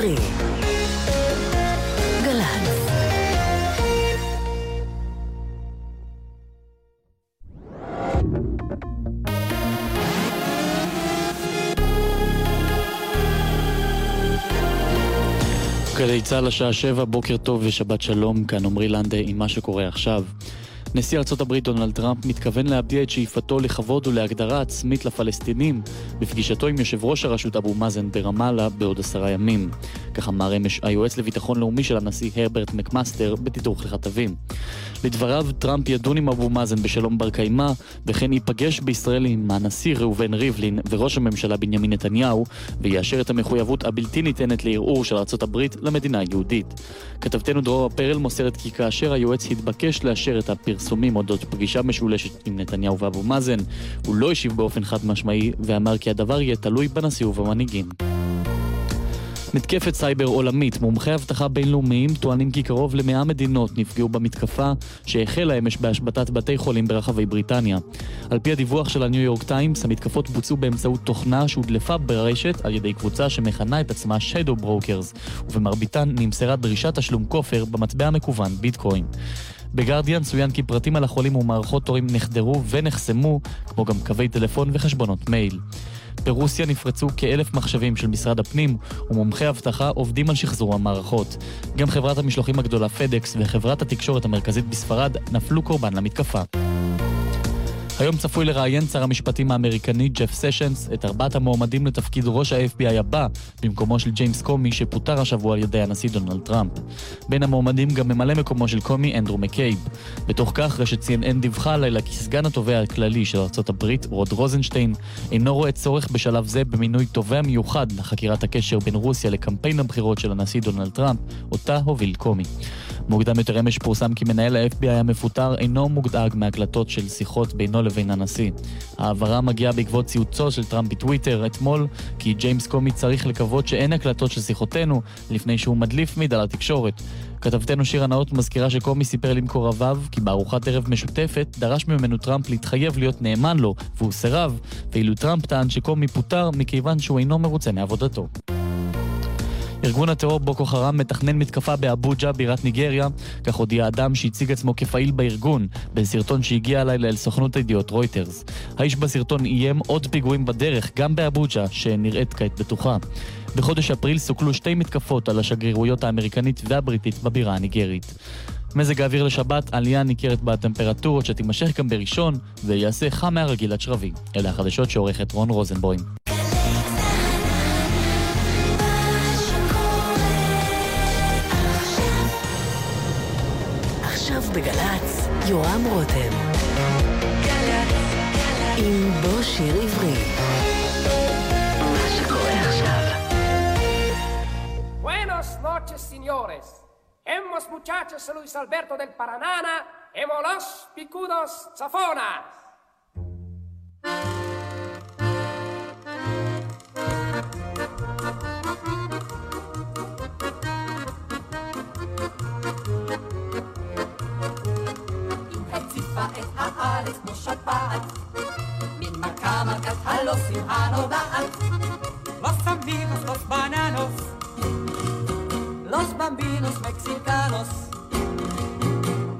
גלי צה"ל השעה שבע, בוקר טוב ושבת שלום, כאן עמרי לנדה עם מה שקורה עכשיו. נשיא ארצות הברית דונלד טראמפ מתכוון להביע את שאיפתו לכבוד ולהגדרה עצמית לפלסטינים בפגישתו עם יושב ראש הרשות אבו מאזן ברמאללה בעוד עשרה ימים. כך אמר אמש היועץ לביטחון לאומי של הנשיא הרברט מקמאסטר בתדרוך לכתבים. לדבריו, טראמפ ידון עם אבו מאזן בשלום בר קיימא, וכן ייפגש בישראל עם הנשיא ראובן ריבלין וראש הממשלה בנימין נתניהו, ויאשר את המחויבות הבלתי ניתנת לערעור של ארצות הברית למדינה היהודית. כתבתנו דרור הפרל מוסרת כי כאשר היועץ התבקש לאשר את הפרסומים אודות פגישה משולשת עם נתניהו ואבו מאזן, הוא לא השיב באופן חד משמעי, ואמר כי הדבר יהיה תלוי בנשיא ובמנהיגים. מתקפת סייבר עולמית, מומחי אבטחה בינלאומיים טוענים כי קרוב למאה מדינות נפגעו במתקפה שהחלה אמש בהשבתת בתי חולים ברחבי בריטניה. על פי הדיווח של הניו יורק טיימס, המתקפות בוצעו באמצעות תוכנה שהודלפה ברשת על ידי קבוצה שמכנה את עצמה Shadow Brokers, ובמרביתן נמסרה דרישת תשלום כופר במטבע המקוון ביטקוין. בגרדיאן צוין כי פרטים על החולים ומערכות תורים נחדרו ונחסמו, כמו גם קווי טלפון וחשבונות מייל. ברוסיה נפרצו כאלף מחשבים של משרד הפנים, ומומחי אבטחה עובדים על שחזור המערכות. גם חברת המשלוחים הגדולה פדקס וחברת התקשורת המרכזית בספרד נפלו קורבן למתקפה. היום צפוי לראיין שר המשפטים האמריקני ג'ף סשנס את ארבעת המועמדים לתפקיד ראש ה-FBI הבא, במקומו של ג'יימס קומי שפוטר השבוע על ידי הנשיא דונלד טראמפ. בין המועמדים גם ממלא מקומו של קומי אנדרו מקייב. בתוך כך רשת CNN דיווחה הלילה כי סגן התובע הכללי של ארה"ב, רוד רוזנשטיין, אינו רואה צורך בשלב זה במינוי תובע מיוחד לחקירת הקשר בין רוסיה לקמפיין הבחירות של הנשיא דונלד טראמפ, אותה הוביל קומי. מוקדם יותר אמש פורסם כי מנהל ה-FBI המפוטר אינו מודאג מהקלטות של שיחות בינו לבין הנשיא. ההעברה מגיעה בעקבות ציוצו של טראמפ בטוויטר אתמול, כי ג'יימס קומי צריך לקוות שאין הקלטות של שיחותינו, לפני שהוא מדליף מידע לתקשורת. כתבתנו שירה נאות מזכירה שקומי סיפר למקורביו כי בארוחת ערב משותפת דרש ממנו טראמפ להתחייב להיות נאמן לו, והוא סירב, ואילו טראמפ טען שקומי פוטר מכיוון שהוא אינו מרוצה מעבודתו. ארגון הטרור בוקו חרם מתכנן מתקפה באבוג'ה, בירת ניגריה, כך הודיע אדם שהציג עצמו כפעיל בארגון, בסרטון שהגיע הלילה אל סוכנות הידיעות רויטרס. האיש בסרטון איים עוד פיגועים בדרך, גם באבוג'ה, שנראית כעת בטוחה. בחודש אפריל סוכלו שתי מתקפות על השגרירויות האמריקנית והבריטית בבירה הניגרית. מזג האוויר לשבת, עלייה ניכרת בטמפרטורות שתימשך גם בראשון, ויעשה חם מהרגיל עד שרבי. אלה החדשות שעורכת רון רוזנבוים. בגל"צ, יורם רותם. עם בוא שיר עברי. מה שקורה עכשיו. Buenos noches, señores. Hemos muchachos Luis Alberto del Paranana, hemos los picudos zafonas. את הארץ כמו שפעת, מן מכה מכת הלוסים הנודעת. Los amigos, los bananos, los bambinos mexicanos,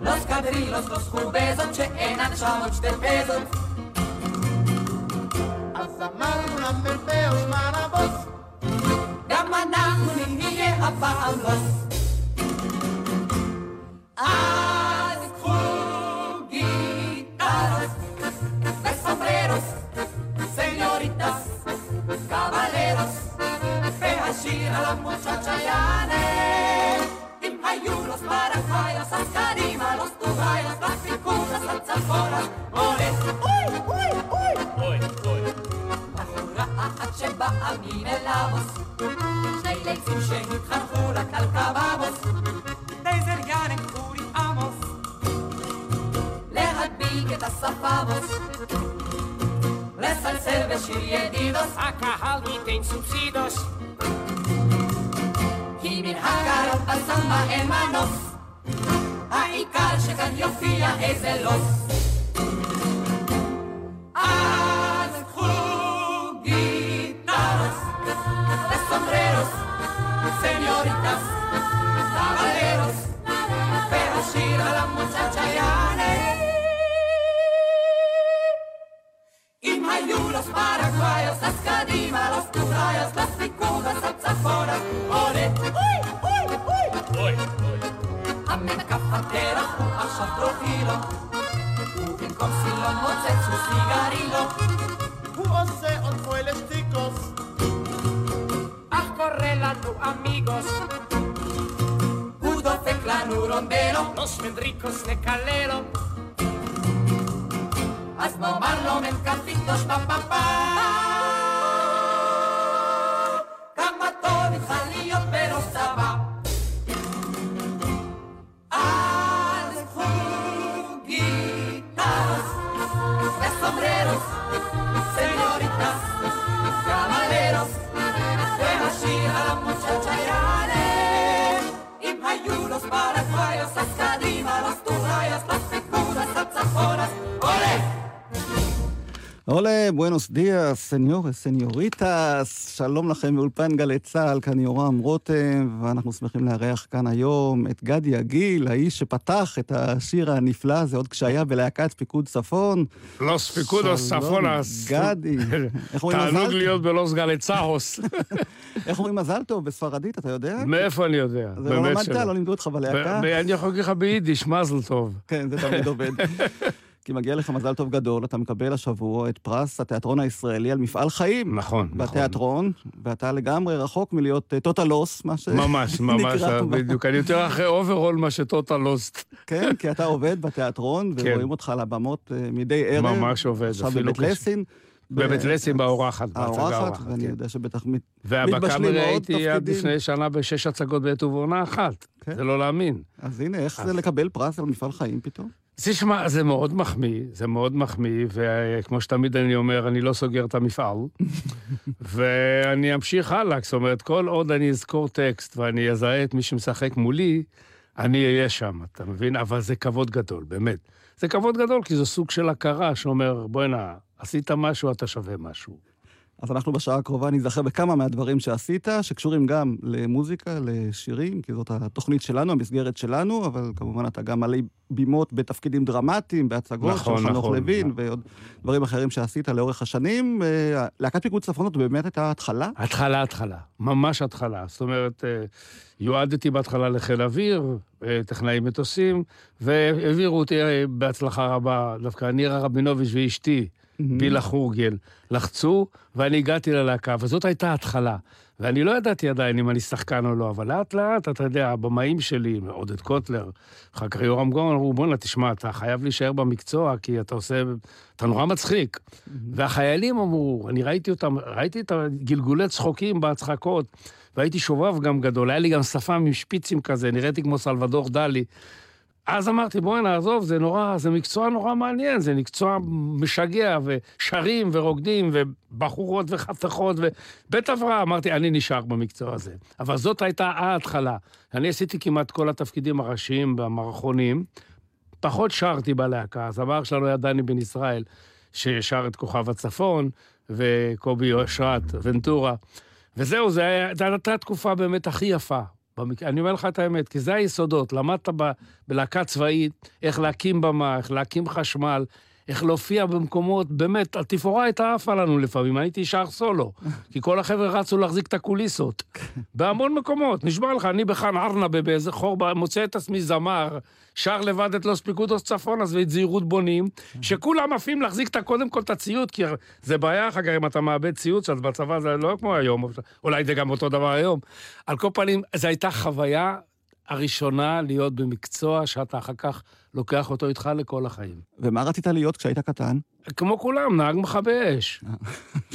los cadrilos, los קובזות שאינן שוות שתי פזות. אז אמרנו למ"פ זמן הבוס, גם אנחנו נהיה הפעם לוס. La muchacha Yane. Im היו carimas, los tubailas, las picudas, las צפוnas, עולה, אוי, אוי, אוי, אוי, אוי. בחורה אחת שבאה מן אלאבוס, שני ליצים שהתחנכו רק על קבבוס, דייזר יאנן קורי עמוס, להדביק את הספבוס. לסלסל בשיר ידידוס, הקהל ייתן סובסידוס. כי מנהג הסמבה אין מנוס, העיקר שכאן יופיע איזה לוס. אז קחו גיטרוס וסומבררוס, señoritas, caballeros, pero gira la muchacha Yane. Y mayuros paraguayos, las cadimas, los turayos, las picudas, pantera al sciatro filo, rincón silón, mozet su cigarrillo. Once on fuelesticos, a tu amigos. Udo feclanu rondero, nos vendricos de calero. Asmo marlo men cantitos pa pa pa. señores, señoritas, שלום לכם מאולפן גלי צה"ל, כאן יורם רותם, ואנחנו שמחים לארח כאן היום את גדי יגיל, האיש שפתח את השיר הנפלא הזה עוד כשהיה בלהקת פיקוד צפון. לוס פיקודוס שלום, צפונס. גדי. איך אומרים תענוג מזל? להיות בלוס גלצהוס. איך אומרים מזל טוב בספרדית, אתה יודע? מאיפה אני יודע? זה לא למדת. לא לימדו אותך בלהקה? אני יכול להגיד לך ביידיש, מזל טוב. כן, זה תמיד עובד. כי מגיע לך מזל טוב גדול, אתה מקבל השבוע את פרס התיאטרון הישראלי על מפעל חיים. נכון, נכון. בתיאטרון, ואתה לגמרי רחוק מלהיות total loss, מה ש... ממש, ממש, בדיוק. אני יותר אחרי overhaul מאשר total lost. כן, כי אתה עובד בתיאטרון, כן. ורואים אותך על הבמות אה, מדי ערב. ממש עובד, עכשיו אפילו בבית קשה. לסין. בבית לסין באורחת, בהצגה האורחת. ואני כן. יודע שבטח מת- ובקאמרי מתבשלים עוד הייתי עד תפקידים. לפני שנה בשש הצגות בעת ובעונה אחת. כן. זה לא להאמין. אז הנה, איך זה לקבל פרס על מפעל חיים פתאום? תשמע, זה מאוד מחמיא, זה מאוד מחמיא, וכמו שתמיד אני אומר, אני לא סוגר את המפעל, ואני אמשיך הלאה, זאת אומרת, כל עוד אני אזכור טקסט ואני אזהה את מי שמשחק מולי, אני אהיה שם, אתה מבין? אבל זה כבוד גדול, באמת. זה כבוד גדול, כי זה סוג של הכרה שאומר, בוא'נה, עשית משהו, אתה שווה משהו. אז אנחנו בשעה הקרובה ניזכר בכמה מהדברים שעשית, שקשורים גם למוזיקה, לשירים, כי זאת התוכנית שלנו, המסגרת שלנו, אבל כמובן אתה גם עלי בימות בתפקידים דרמטיים, בהצגות נכון, של חנוך נכון. לוין, ועוד דברים אחרים שעשית לאורך השנים. אה, להקת פיקוד צפונות באמת הייתה התחלה? התחלה, התחלה, ממש התחלה. זאת אומרת, אה, יועדתי בהתחלה לחיל אוויר, אה, טכנאי מטוסים, והעבירו אותי בהצלחה רבה, דווקא נירה רבינוביץ' ואשתי, פילה חורגל, לחצו, ואני הגעתי ללהקה, וזאת הייתה ההתחלה. ואני לא ידעתי עדיין אם אני שחקן או לא, אבל לאט לאט, אתה יודע, הבמאים שלי, עודד קוטלר, אחר כך יורם גורן, אמרו, בואנה, תשמע, אתה חייב להישאר במקצוע, כי אתה עושה, אתה נורא מצחיק. והחיילים אמרו, אני ראיתי אותם, ראיתי את הגלגולי צחוקים בהצחקות, והייתי שובב גם גדול, היה לי גם שפם עם שפיצים כזה, נראיתי כמו סלבדור דלי. אז אמרתי, בואי נעזוב, זה נורא, זה מקצוע נורא מעניין, זה מקצוע משגע, ושרים ורוקדים, ובחורות וחתכות, ובית הבראה, אמרתי, אני נשאר במקצוע הזה. אבל זאת הייתה ההתחלה. אני עשיתי כמעט כל התפקידים הראשיים במערכונים, פחות שרתי בלהקה, אז המערך שלנו היה דני בן ישראל, ששר את כוכב הצפון, וקובי אושרת, ונטורה. וזהו, זו הייתה התקופה באמת הכי יפה. במק... אני אומר לך את האמת, כי זה היסודות. למדת ב... בלהקה צבאית, איך להקים במה, איך להקים חשמל, איך להופיע במקומות, באמת, התפאורה הייתה עפה לנו לפעמים, הייתי שר סולו, כי כל החבר'ה רצו להחזיק את הקוליסות. בהמון מקומות. נשבע לך, אני בח'אן ארנבה באיזה חור, מוצא את עצמי זמר, שר לבד את לוס פיקודוס צפונס ואת זהירות בונים, שכולם עפים להחזיק את קודם כל את הציוד, כי זה בעיה אחר כך אם אתה מאבד ציוד, שאז בצבא זה לא כמו היום, אולי זה גם אותו דבר היום. על כל פנים, זו הייתה חוויה הראשונה להיות במקצוע שאתה אחר כך לוקח אותו איתך לכל החיים. ומה רצית להיות כשהיית קטן? כמו כולם, נהג מכבי אש.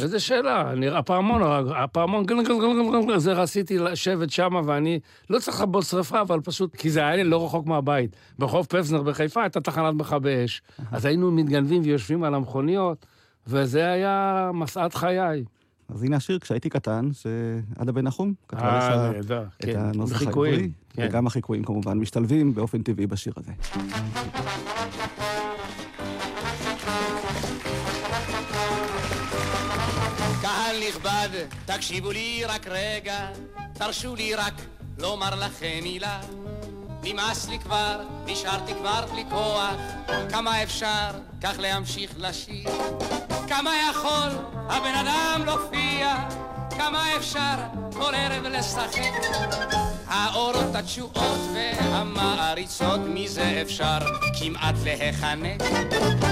איזה שאלה, אני, הפעמון, הפעמון, גל, גל, גל, גל, גל, זה רציתי לשבת שם, ואני לא צריך לכבות שרפה, אבל פשוט, כי זה היה לי לא רחוק מהבית. ברחוב פפסנר בחיפה הייתה תחנת מכבי אש. אז היינו מתגנבים ויושבים על המכוניות, וזה היה משאת חיי. אז הנה השיר, כשהייתי קטן, שעדה בן נחום כתבה אה, לך את כן. הנוסח העברי, כן. וגם החיקויים כמובן משתלבים באופן טבעי בשיר הזה. קהל נכבד, תקשיבו לי רק רגע, תרשו לי רק לומר לכם מילה. נמאס לי כבר, נשארתי כבר בלי כוח, כמה אפשר כך להמשיך לשיר? כמה יכול הבן אדם להופיע? כמה אפשר כל ערב לשחק? האורות התשואות והמעריצות, מזה אפשר כמעט להיחנק.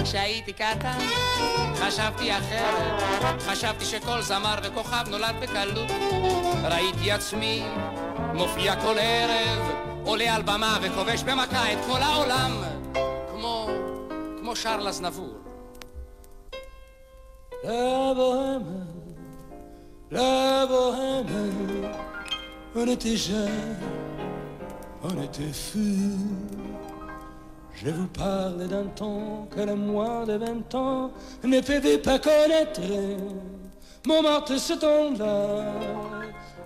כשהייתי קטן, חשבתי אחרת, חשבתי שכל זמר וכוכב נולד בקלות. ראיתי עצמי מופיע כל ערב, עולה על במה וכובש במכה את כל העולם, כמו, כמו שרלס נבור. La bohème, la bohème, on était jeunes, on était fous. Je vous parle d'un temps que le moins de vingt ans ne pouvait pas connaître. Montmartre ce temps-là,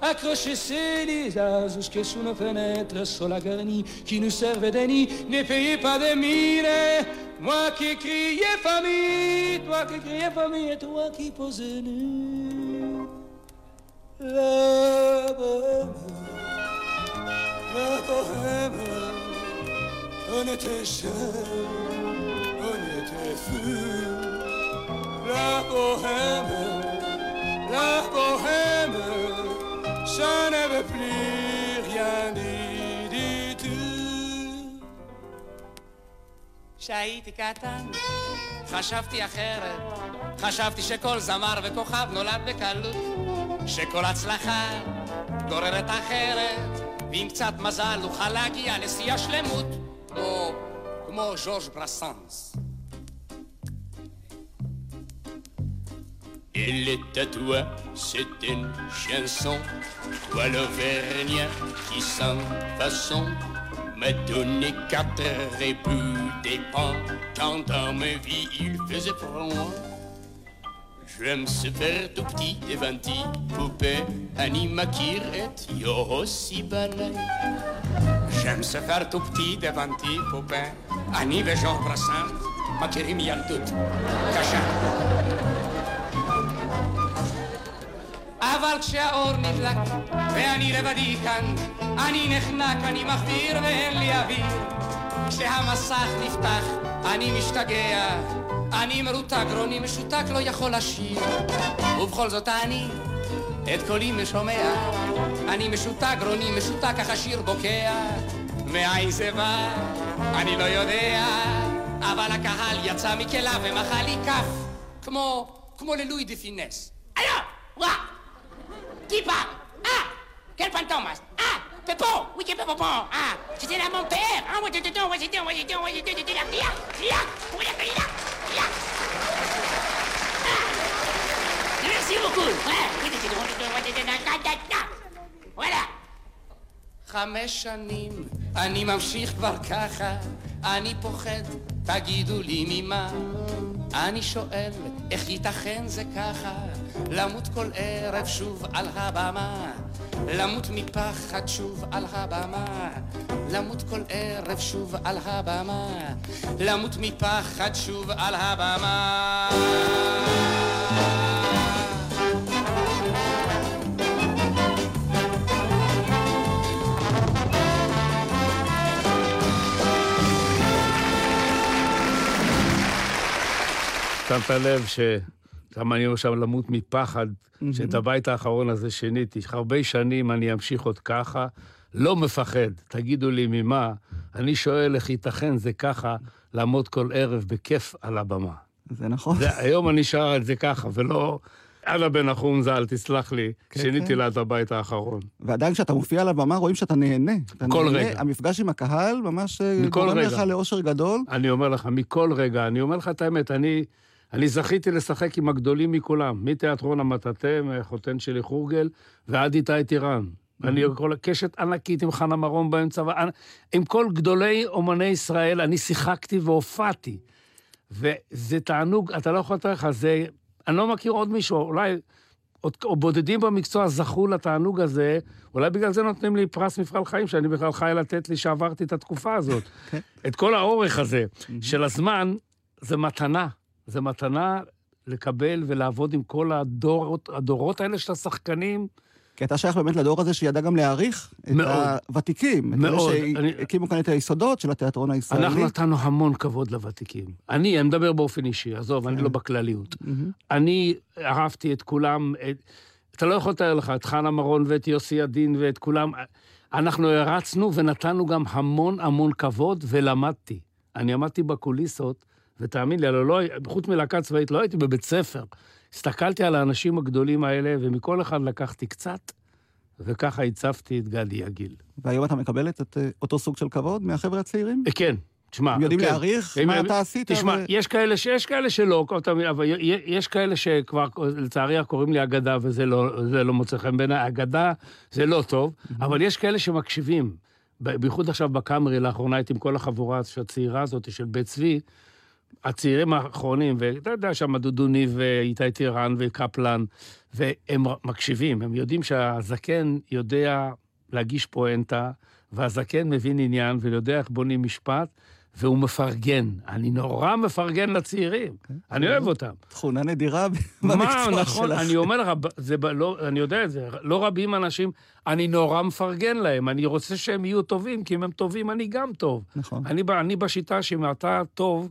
accroché ses visages jusque sous nos fenêtres, sur la garnie qui nous servait de nid, ne payait pas de mine. Moi qui criais famille, toi qui criais famille, et toi qui posais nu. כשהייתי קטן, חשבתי אחרת, חשבתי שכל זמר וכוכב נולד בקלות, שכל הצלחה גוררת אחרת, ועם קצת מזל אוכל להגיע לשיא השלמות, כמו, כמו ז'ורג' ברסנס. Il est à toi, c'est une chanson, toi l'Auvergnat qui sans façon m'a donné quatre rébus des pas quand dans ma vie il faisait froid. Je me suis fait tout petit des ventis poupées, anima kiret yo aussi balai. j'aime se faire tout petit devant תי פופה, אני וז'ור ברסן מכירים ילדות קשה. אבל כשהאור נדלק ואני לבדי כאן, אני נחנק, אני מחביר ואין לי אוויר. כשהמסך נפתח, אני משתגע, אני מרותק, רוני משותק, לא יכול לשיר. ובכל זאת אני את קולי משומע, אני משותק, רוני משותק, אך השיר בוקע. מאין זה בא, אני לא יודע, אבל הקהל יצא מכליו ומחא לי כף, כמו, כמו ללואי דה פינס. Alors, moi, qui parle Ah, quel fantomas Ah, Pépon, oui, c'est Pépon, ah, c'était là mon père, ah, moi, j'étais, moi, j'étais, moi, j'étais, moi, j'étais, j'étais là, là, là, oui, là, là, là. Ah, merci beaucoup, voilà. חמש שנים אני ממשיך כבר ככה, אני פוחד, תגידו לי ממה. אני שואל, איך ייתכן זה ככה, למות כל ערב שוב על הבמה, למות מפחד שוב על הבמה, למות כל ערב שוב על הבמה, למות מפחד שוב על הבמה. שמת לב שגם אני עכשיו למות מפחד, שאת הבית האחרון הזה שיניתי. הרבה שנים אני אמשיך עוד ככה, לא מפחד. תגידו לי ממה, אני שואל איך ייתכן זה ככה, לעמוד כל ערב בכיף על הבמה. זה נכון. זה, היום אני שר את זה ככה, ולא... אנה בן נחום ז"ל, תסלח לי, כן, שיניתי כן. לה את הבית האחרון. ועדיין כשאתה מופיע על הבמה רואים שאתה נהנה. אתה כל נהנה, רגע. המפגש עם הקהל ממש גורם רגע. לך לאושר גדול. אני אומר לך, מכל רגע, אני אומר לך את האמת, אני, אני זכיתי לשחק עם הגדולים מכולם, מתיאטרון המטאטא, מהחותן שלי חורגל, ועד איתי טירן. אני כל קשת ענקית עם חנה מרום באמצע, עם כל גדולי אומני ישראל, אני שיחקתי והופעתי. וזה תענוג, אתה לא יכול לתאר לך, זה... אני לא מכיר עוד מישהו, אולי... עוד, או בודדים במקצוע זכו לתענוג הזה, אולי בגלל זה נותנים לי פרס מפעל חיים, שאני בכלל חי לתת לי שעברתי את התקופה הזאת. את כל האורך הזה של הזמן, זה מתנה. זה מתנה לקבל ולעבוד עם כל הדורות, הדורות האלה של השחקנים, כי אתה שייך באמת לדור הזה שידע גם להעריך את מאוד. הוותיקים. מאוד. את אלה אני- שהקימו כאן את היסודות של התיאטרון הישראלי. אנחנו נתנו המון כבוד לוותיקים. אני, אני מדבר באופן אישי, עזוב, אני לא בכלליות. אני אהבתי את כולם, את, אתה לא יכול לתאר לך, את חנה מרון ואת יוסי עדין ואת כולם. אנחנו הרצנו ונתנו גם המון המון כבוד, ולמדתי. אני עמדתי בקוליסות, ותאמין לי, הלוא לא, חוץ מלהקה צבאית, לא הייתי בבית ספר. הסתכלתי על האנשים הגדולים האלה, ומכל אחד לקחתי קצת, וככה הצבתי את גדי יגיל. והיום אתה מקבל את אה, אותו סוג של כבוד מהחבר'ה הצעירים? אה, כן, תשמע. הם יודעים כן. להעריך מה הם- אתה עשית? תשמע, ו- יש כאלה, ש- יש כאלה שלא, אבל יש כאלה שכבר, לצערי, קוראים לי אגדה, וזה לא, לא מוצא חן בעיניי. אגדה זה לא טוב, אבל יש כאלה שמקשיבים. בייחוד עכשיו בקאמרי, לאחרונה הייתי עם כל החבורה הצעירה הזאת של בית צבי, הצעירים האחרונים, ואתה יודע, שם דודו ניב ואיתי טירן וקפלן, והם מקשיבים, הם יודעים שהזקן יודע להגיש פואנטה, והזקן מבין עניין ויודע איך בונים משפט, והוא מפרגן. אני נורא מפרגן לצעירים, אני אוהב אותם. תכונה נדירה מה, במקצוע נכון, שלך. אני אומר לך, זה, לא, אני יודע את זה, לא רבים אנשים, אני נורא מפרגן להם, אני רוצה שהם יהיו טובים, כי אם הם טובים, אני גם טוב. נכון. אני, אני בשיטה שאם אתה טוב,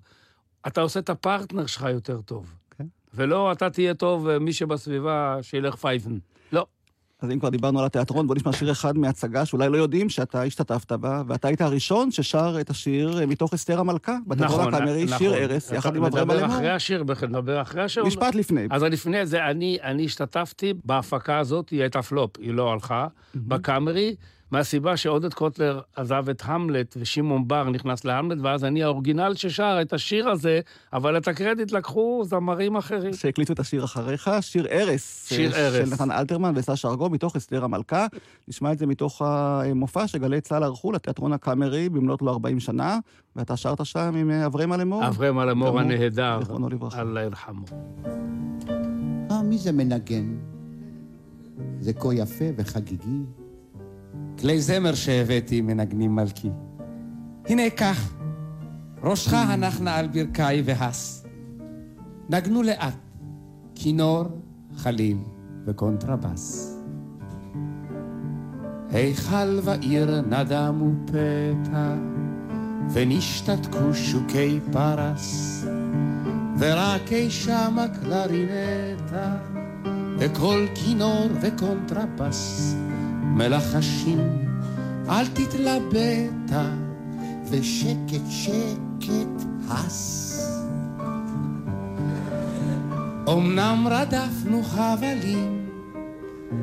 אתה עושה את הפרטנר שלך יותר טוב. כן. ולא אתה תהיה טוב, ומי שבסביבה שילך פייפן. לא. אז אם כבר דיברנו על התיאטרון, בוא נשמע שיר אחד מהצגה שאולי לא יודעים שאתה השתתפת בה, ואתה היית הראשון ששר את השיר אה, מתוך אסתר המלכה, בתיאטרון הקאמרי, נכון. שיר ארס, יחד עם אברהם נדבר. אחרי השיר, נדבר אחרי השיר. משפט לפני. אז לפני זה, אני, אני השתתפתי בהפקה הזאת, היא הייתה פלופ, היא לא הלכה, בקאמרי, מהסיבה שעודד קוטלר עזב את המלט ושמעון בר נכנס להמלט, ואז אני האורגינל ששר את השיר הזה, אבל את הקרדיט לקחו זמרים אחרים. שהקליטו את השיר אחריך, שיר ארס. שיר אה, ארס. של נתן אלתרמן וסשה ארגו, מתוך אסתר המלכה. נשמע את זה מתוך המופע שגלי צה"ל ערכו לתיאטרון הקאמרי במלאת לו 40 שנה, ואתה שרת שם עם אה, אברהם אלמור. אברהם אלמור הנהדר, זיכרונו לברכה. אללה ירחמו. אה, מי זה מנגן? זה כה יפה וחגיגי. כלי זמר שהבאתי מנגנים מלכי. הנה כך, ראשך הנחנה על ברכי והס. נגנו לאט, כינור, חליל וקונטרבס. היכל ועיר נדמו פתע, ונשתתקו שוקי פרס, ורק אי שם הקלרינטה, וכל כינור וקונטרפס, מלחשים, אל תתלבטה, ושקט שקט הס. אמנם רדפנו חבלים,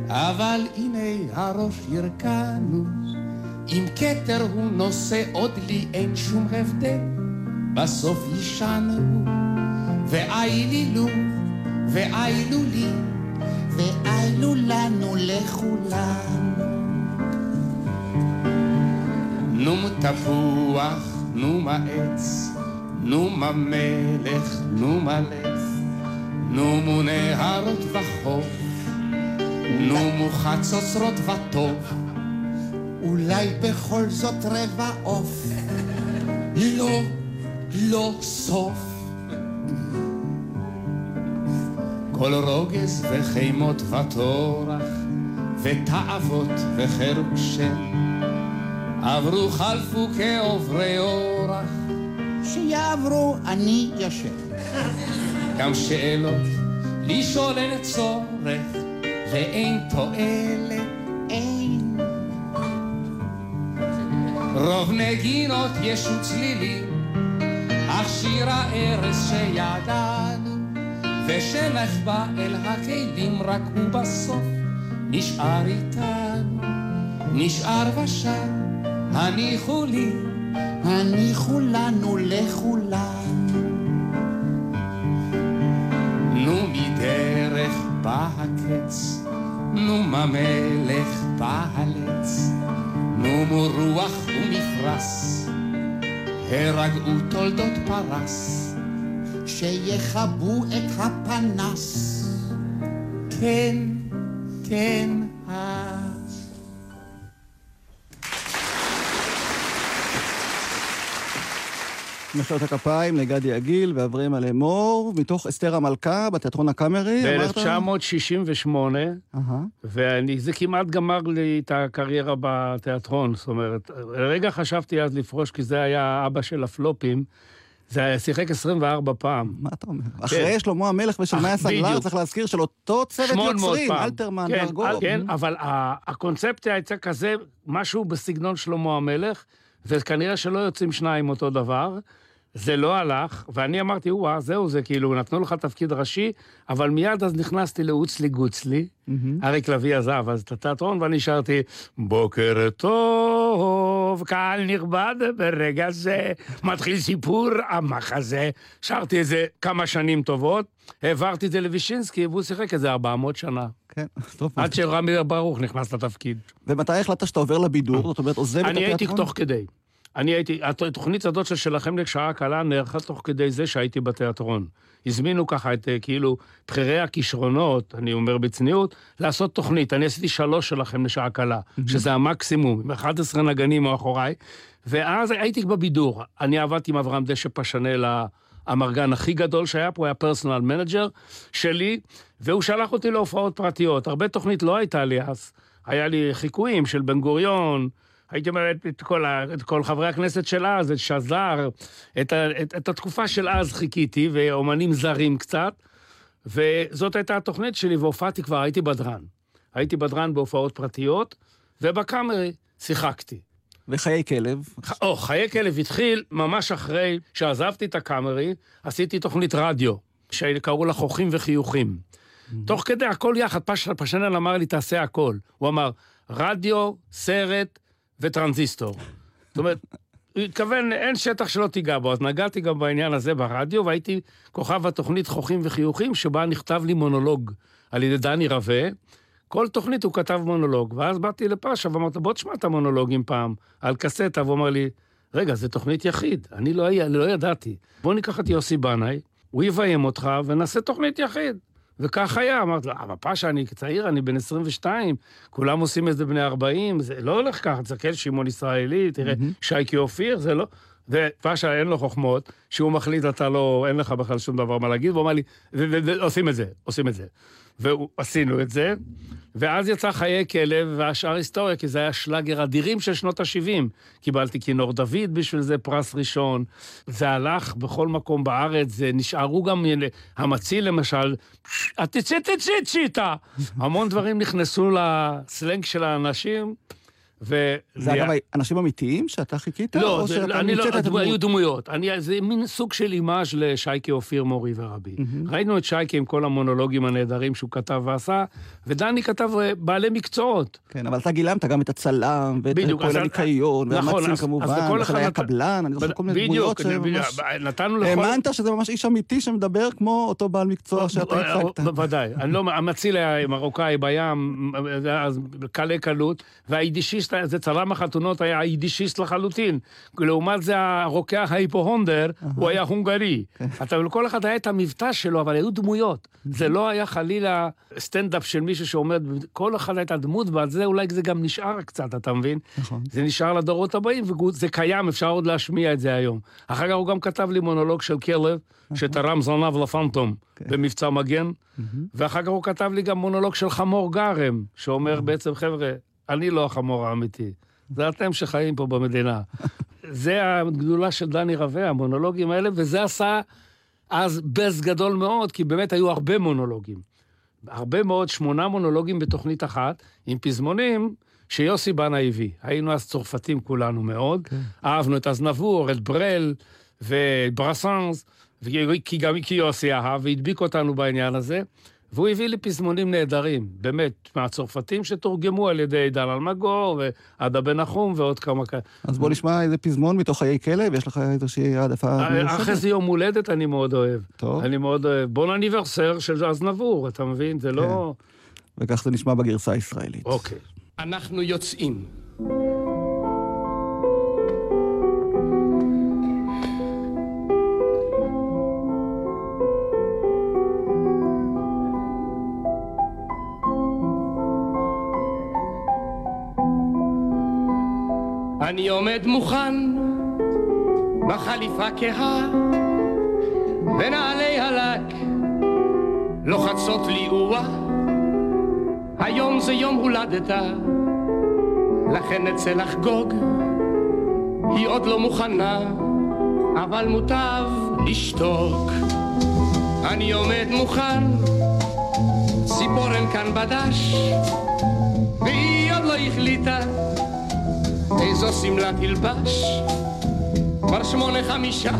אבל הנה הראש ירקנו, אם כתר הוא נושא עוד לי אין שום הבדל, בסוף יישנו, ואיילו, ואילו לי, ואיילו לנו לכולם. נו תפוח, נו מה עץ, נו מלך, נו מה לב, נו מו נהרות וחוף, נו מו חצוצרות וטוב. אולי בכל זאת רבע עוף. לא, לא סוף. כל רוגז וחימות וטורח, ותאוות וחירושם, עברו חלפו כעוברי אורח, שיעברו אני ישן. גם שאלות לשאול אין צורך, ואין תועלת. אין. רוב נגינות יש וצלילים, אך שיר הארס שידענו, ושנחבא אל הכלים רק הוא בסוף נשאר איתנו, נשאר ושר, הניחו לי, הניחו לנו לכולם. נו מדרך בא הקץ, נו מה מלך בא הלץ, נו מו רוח ומפרש, הרגעו תולדות פרס. שיכבו את הפנס. כן, כן, אז. מחיאות הכפיים לגדי יגיל ואברהם אלמור, מתוך אסתר המלכה בתיאטרון הקאמרי, אמרת? ב-1968, אהה. וזה כמעט גמר לי את הקריירה בתיאטרון. זאת אומרת, לרגע חשבתי אז לפרוש, כי זה היה אבא של הפלופים. זה היה, שיחק 24 פעם. מה אתה אומר? אחרי שלמה המלך סגלר, בדיוק. צריך להזכיר של אותו צוות 800 יוצרים. אלתרמן כן, וארגוב. כן, אבל הקונספציה הייתה כזה, משהו בסגנון שלמה המלך, וכנראה שלא יוצאים שניים אותו דבר. זה לא הלך, ואני אמרתי, וואה, זהו זה, כאילו, נתנו לך תפקיד ראשי, אבל מיד אז נכנסתי לאוצלי גוצלי, אריק לביא עזב אז את התיאטרון, ואני שרתי, בוקר טוב, קהל נכבד, ברגע זה מתחיל סיפור המחזה. שרתי את זה כמה שנים טובות, העברתי את זה לוישינסקי, והוא שיחק את זה 400 שנה. כן, טוב. עד שרמי ברוך נכנס לתפקיד. ומתי החלטת שאתה עובר לבידור? זאת אומרת, עוזב את אני התיאטרון? הייתי תוך כדי. אני הייתי, התוכנית הזאת של שלכם לשעה קלה נערכה תוך כדי זה שהייתי בתיאטרון. הזמינו ככה את אה, כאילו בכירי הכישרונות, אני אומר בצניעות, לעשות תוכנית. אני עשיתי שלוש שלכם לשעה קלה, שזה המקסימום, עם 11 נגנים מאחוריי, ואז הייתי בבידור. אני עבדתי עם אברהם דשא פשנל, האמרגן הכי גדול שהיה פה, הוא היה personal manager שלי, והוא שלח אותי להופעות פרטיות. הרבה תוכנית לא הייתה לי אז. היה לי חיקויים של בן גוריון, הייתי אומר את, את, כל, ה, את כל חברי הכנסת של אז, את שזר, את, ה, את, את התקופה של אז חיכיתי, ואומנים זרים קצת, וזאת הייתה התוכנית שלי, והופעתי כבר, הייתי בדרן. הייתי בדרן בהופעות פרטיות, ובקאמרי שיחקתי. וחיי כלב. או, חיי כלב התחיל ממש אחרי שעזבתי את הקאמרי, עשיתי תוכנית רדיו, שקראו לה חוכים וחיוכים. תוך כדי הכל יחד, פש, פשנל אמר לי, תעשה הכל. הוא אמר, רדיו, סרט וטרנזיסטור. זאת אומרת, הוא התכוון, אין שטח שלא תיגע בו, אז נגעתי גם בעניין הזה ברדיו, והייתי כוכב התוכנית חוכים וחיוכים, שבה נכתב לי מונולוג על ידי דני רווה. כל תוכנית הוא כתב מונולוג, ואז באתי לפאשה ואמרתי, בוא תשמע את המונולוגים פעם, על קסטה, והוא אמר לי, רגע, זה תוכנית יחיד, אני לא, לא ידעתי. בוא ניקח את יוסי בנאי, הוא יביים אותך ונעשה תוכנית יחיד. וכך היה, אמרתי לו, אבל פאשה, אני צעיר, אני בן 22, כולם עושים את זה בני 40, זה לא הולך ככה, תסתכל, שמעון ישראלי, תראה, שייקי אופיר, זה לא... ופאשה אין לו חוכמות, שהוא מחליט, אתה לא, אין לך בכלל שום דבר מה להגיד, והוא אמר לי, ו- ו- ו- עושים את זה, עושים את זה. ועשינו את זה, ואז יצא חיי כלב, והשאר היסטוריה, כי זה היה שלאגר אדירים של שנות ה-70. קיבלתי כינור דוד בשביל זה פרס ראשון. זה הלך בכל מקום בארץ, זה נשארו גם, המציל למשל, התצא תצא צ'יטה. המון דברים נכנסו לסלנג של האנשים, ו... זה אגב אנשים אמיתיים שאתה חיכית? לא, או זה, שאתה אני לא, את הדמו- היו הדמות? דמויות. אני, זה מין סוג של אימאז' לשייקה אופיר מורי ורבי. ראינו את שייקה עם כל המונולוגים הנהדרים שהוא כתב ועשה, ודני כתב אה, בעלי מקצועות. כן, אבל אתה גילמת גם את הצלם, ואת פועל הניקיון, נכון, אז- אז כמובן, וחיי נת- הקבלן, אני זוכר כל מיני דמויות בדיוק, שממש... נתנו לכל... האמנת שזה ממש איש אמיתי שמדבר כמו אותו בעל מקצוע שאתה הצגת. בוודאי. לא, המציל היה מרוקאי בים, היה אז קלי קלות, והיידישיסט, זה צלם החתונות היה היידישיסט לחלוטין. לעומת זה הרוקח ההיפוהונדר, הוא היה הונגרי. אתה, לכל אחד היה את המבטא שלו, אבל היו דמויות. זה לא היה חלילה סטנדאפ של מישהו שעומד, כל אחד הייתה דמות, ועל זה אולי זה גם נשאר קצת, אתה מבין? נכון. זה נשאר לדורות הבאים, וזה קיים, אפשר עוד להשמיע את זה היום. אחר כך הוא גם כתב לי מונולוג של כלב, שתרם זנב לפנטום במבצע מגן, ואחר כך הוא כתב לי גם מונולוג של חמור גרם, שאומר בעצם, חבר'ה, אני לא החמור האמיתי, זה אתם שחיים פה במדינה. זה הגדולה של דני רווה, המונולוגים האלה, וזה עשה אז בז גדול מאוד, כי באמת היו הרבה מונולוגים. הרבה מאוד, שמונה מונולוגים בתוכנית אחת, עם פזמונים שיוסי בנה הביא. היינו אז צרפתים כולנו מאוד, אהבנו את אזנבור, את ברל ואת ברסאנס, ו- כי גם כי יוסי אהב, והדביק אותנו בעניין הזה, והוא הביא לי פזמונים נהדרים, באמת, מהצרפתים שתורגמו על ידי דן אלמגור, ועדה בן נחום ועוד כמה כאלה. אז בוא נשמע איזה פזמון מתוך חיי כלב, יש לך איזושהי העדפה אחרי מיוחדת? זה יום הולדת אני מאוד אוהב. טוב. אני מאוד אוהב. בון אניברסר של אזנבור, אתה מבין? זה לא... וכך זה נשמע בגרסה הישראלית. אוקיי. אנחנו יוצאים. אני עומד מוכן בחליפה כהה, ונעלי הלק לוחצות לי אוה. היום זה יום הולדתה, לכן נצא לחגוג. היא עוד לא מוכנה, אבל מוטב לשתוק. אני עומד מוכן, ציפורן כאן בדש, והיא עוד לא החליטה איזו שמלה תלבש. כבר שמונה חמישה,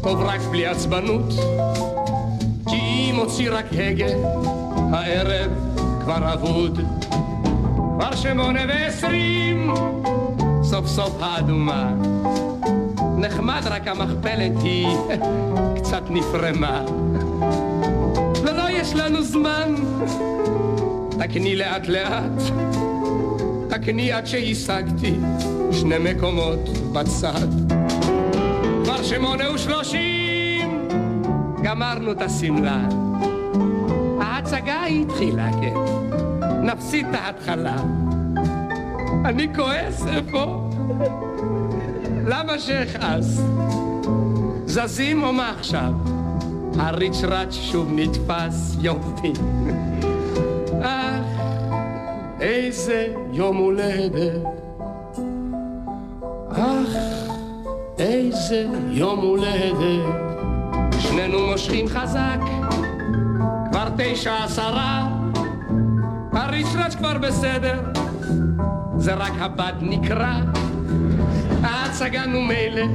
טוב רק בלי עצבנות, כי אם הוציא רק הגה, הערב כבר אבוד. כבר שמונה ועשרים, סוף סוף האדומה. נחמד רק המכפלת היא קצת נפרמה. ולא יש לנו זמן, תקני לאט לאט, תקני עד שהשגתי שני מקומות בצד. כבר שמונה ושלושים, גמרנו את השמלה. ההצגה התחילה, כן. נפסיד את ההתחלה. אני כועס, איפה? למה שאכעס? זזים או מה עכשיו? הריצ'ראץ' שוב נתפס, יופי. איזה יום הולדת. אך, איזה יום הולדת. שנינו מושכים חזק, כבר תשע עשרה. הריצ'ראץ' כבר בסדר, זה רק הבד נקרע. ההצגה נו מילא,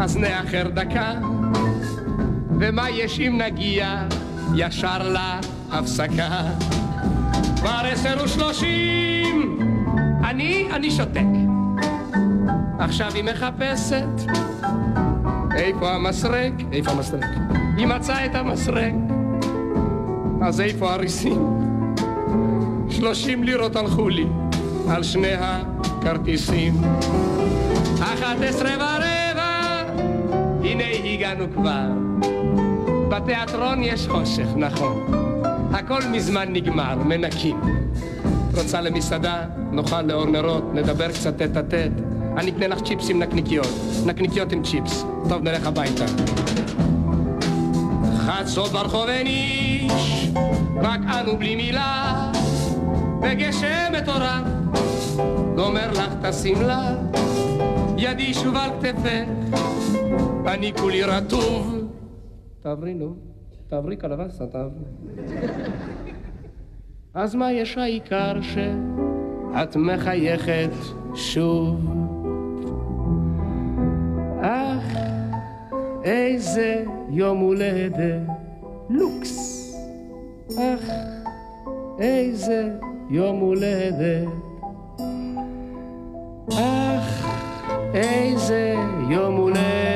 אז נאחר דקה. ומה יש אם נגיע ישר להפסקה? כבר עשר ושלושים, אני, אני שותק. עכשיו היא מחפשת, איפה המסרק? איפה המסרק? היא מצאה את המסרק. אז איפה הריסים? שלושים לירות הלכו לי על שני הכרטיסים. אחת עשרה ורבע, הנה הגענו כבר. בתיאטרון יש חושך, נכון. הכל מזמן נגמר, מנקים. רוצה למסעדה, נאכל לאור נרות, נדבר קצת טט טט. אני אקנה לך צ'יפס עם נקניקיות. נקניקיות עם צ'יפס. טוב, נלך הביתה. חצות ברחוב אין איש, רק אנו בלי מילה, וגשם מטורף, גומר לך את השמלה, ידי שוב על כתפך, אני כולי רטוב. תעברי נו, תעברי קלווסה, תעברי. אז מה יש העיקר שאת מחייכת שוב? אך, איזה יום הולדת, לוקס. אך, איזה יום הולדת. אך, איזה יום הולדת.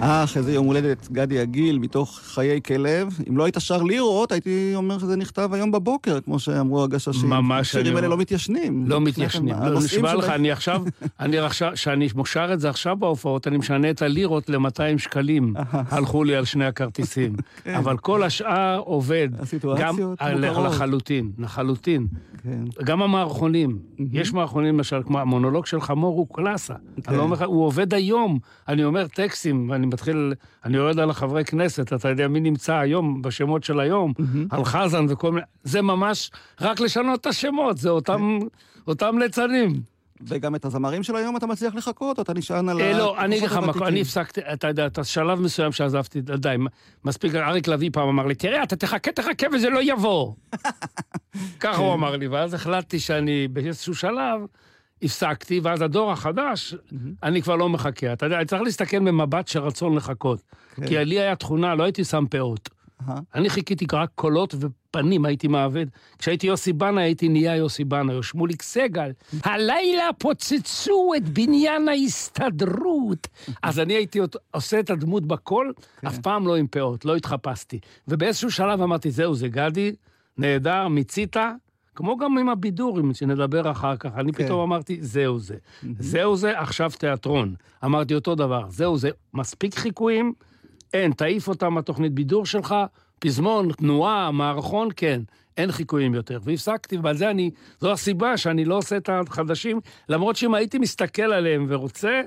אך, איזה יום הולדת גדי יגיל, מתוך חיי כלב. אם לא היית שר לירות, הייתי אומר שזה נכתב היום בבוקר, כמו שאמרו הגששים. ממש, השירים האלה. לא מתיישנים. לא מתיישנים. כן, לא, נשבע לך, אני עכשיו, אני עכשיו, כשאני שר את זה עכשיו בהופעות, אני משנה את הלירות ל-200 שקלים. הלכו לי על שני הכרטיסים. אבל כל השאר עובד. כן. הסיטואציות מוכרות. לחלוטין, לחלוטין. כן. גם המערכונים. יש מערכונים, למשל, כמו המונולוג של חמור הוא קלאסה. לא הוא עובד היום. אני אומר טקסטים, ואני מתחיל, אני יורד על החברי כנסת, אתה יודע מי נמצא היום, בשמות של היום, על חזן וכל מיני, זה ממש רק לשנות את השמות, זה אותם, אותם ליצנים. וגם את הזמרים של היום אתה מצליח לחכות, או אתה נשען על אה, לא, אני אגיד לך הוותיקים? אני הפסקתי, אתה יודע, את השלב מסוים שעזבתי, די, מספיק, אריק לביא פעם אמר לי, תראה, אתה תחכה, תחכה וזה לא יבוא. ככה הוא אמר לי, ואז החלטתי שאני באיזשהו שלב הפסקתי, ואז הדור החדש, אני כבר לא מחכה. אתה יודע, אני צריך להסתכל במבט של רצון לחכות. כי לי היה תכונה, לא הייתי שם פאות. אני חיכיתי רק קולות ופנים, הייתי מעבד. כשהייתי יוסי בנה, הייתי נהיה יוסי בנה, או שמוליק סגל. הלילה פוצצו את בניין ההסתדרות. אז אני הייתי עושה את הדמות בקול, אף פעם לא עם פאות, לא התחפשתי. ובאיזשהו שלב אמרתי, זהו, זה גדי, נהדר, מיצית. כמו גם עם הבידורים, שנדבר אחר כך. אני כן. פתאום אמרתי, זהו זה. זהו זה, עכשיו תיאטרון. אמרתי אותו דבר, זהו זה, מספיק חיקויים, אין, תעיף אותם מהתוכנית בידור שלך, פזמון, תנועה, מערכון, כן. אין חיקויים יותר. והפסקתי, ועל זה אני, זו הסיבה שאני לא עושה את החדשים, למרות שאם הייתי מסתכל עליהם ורוצה,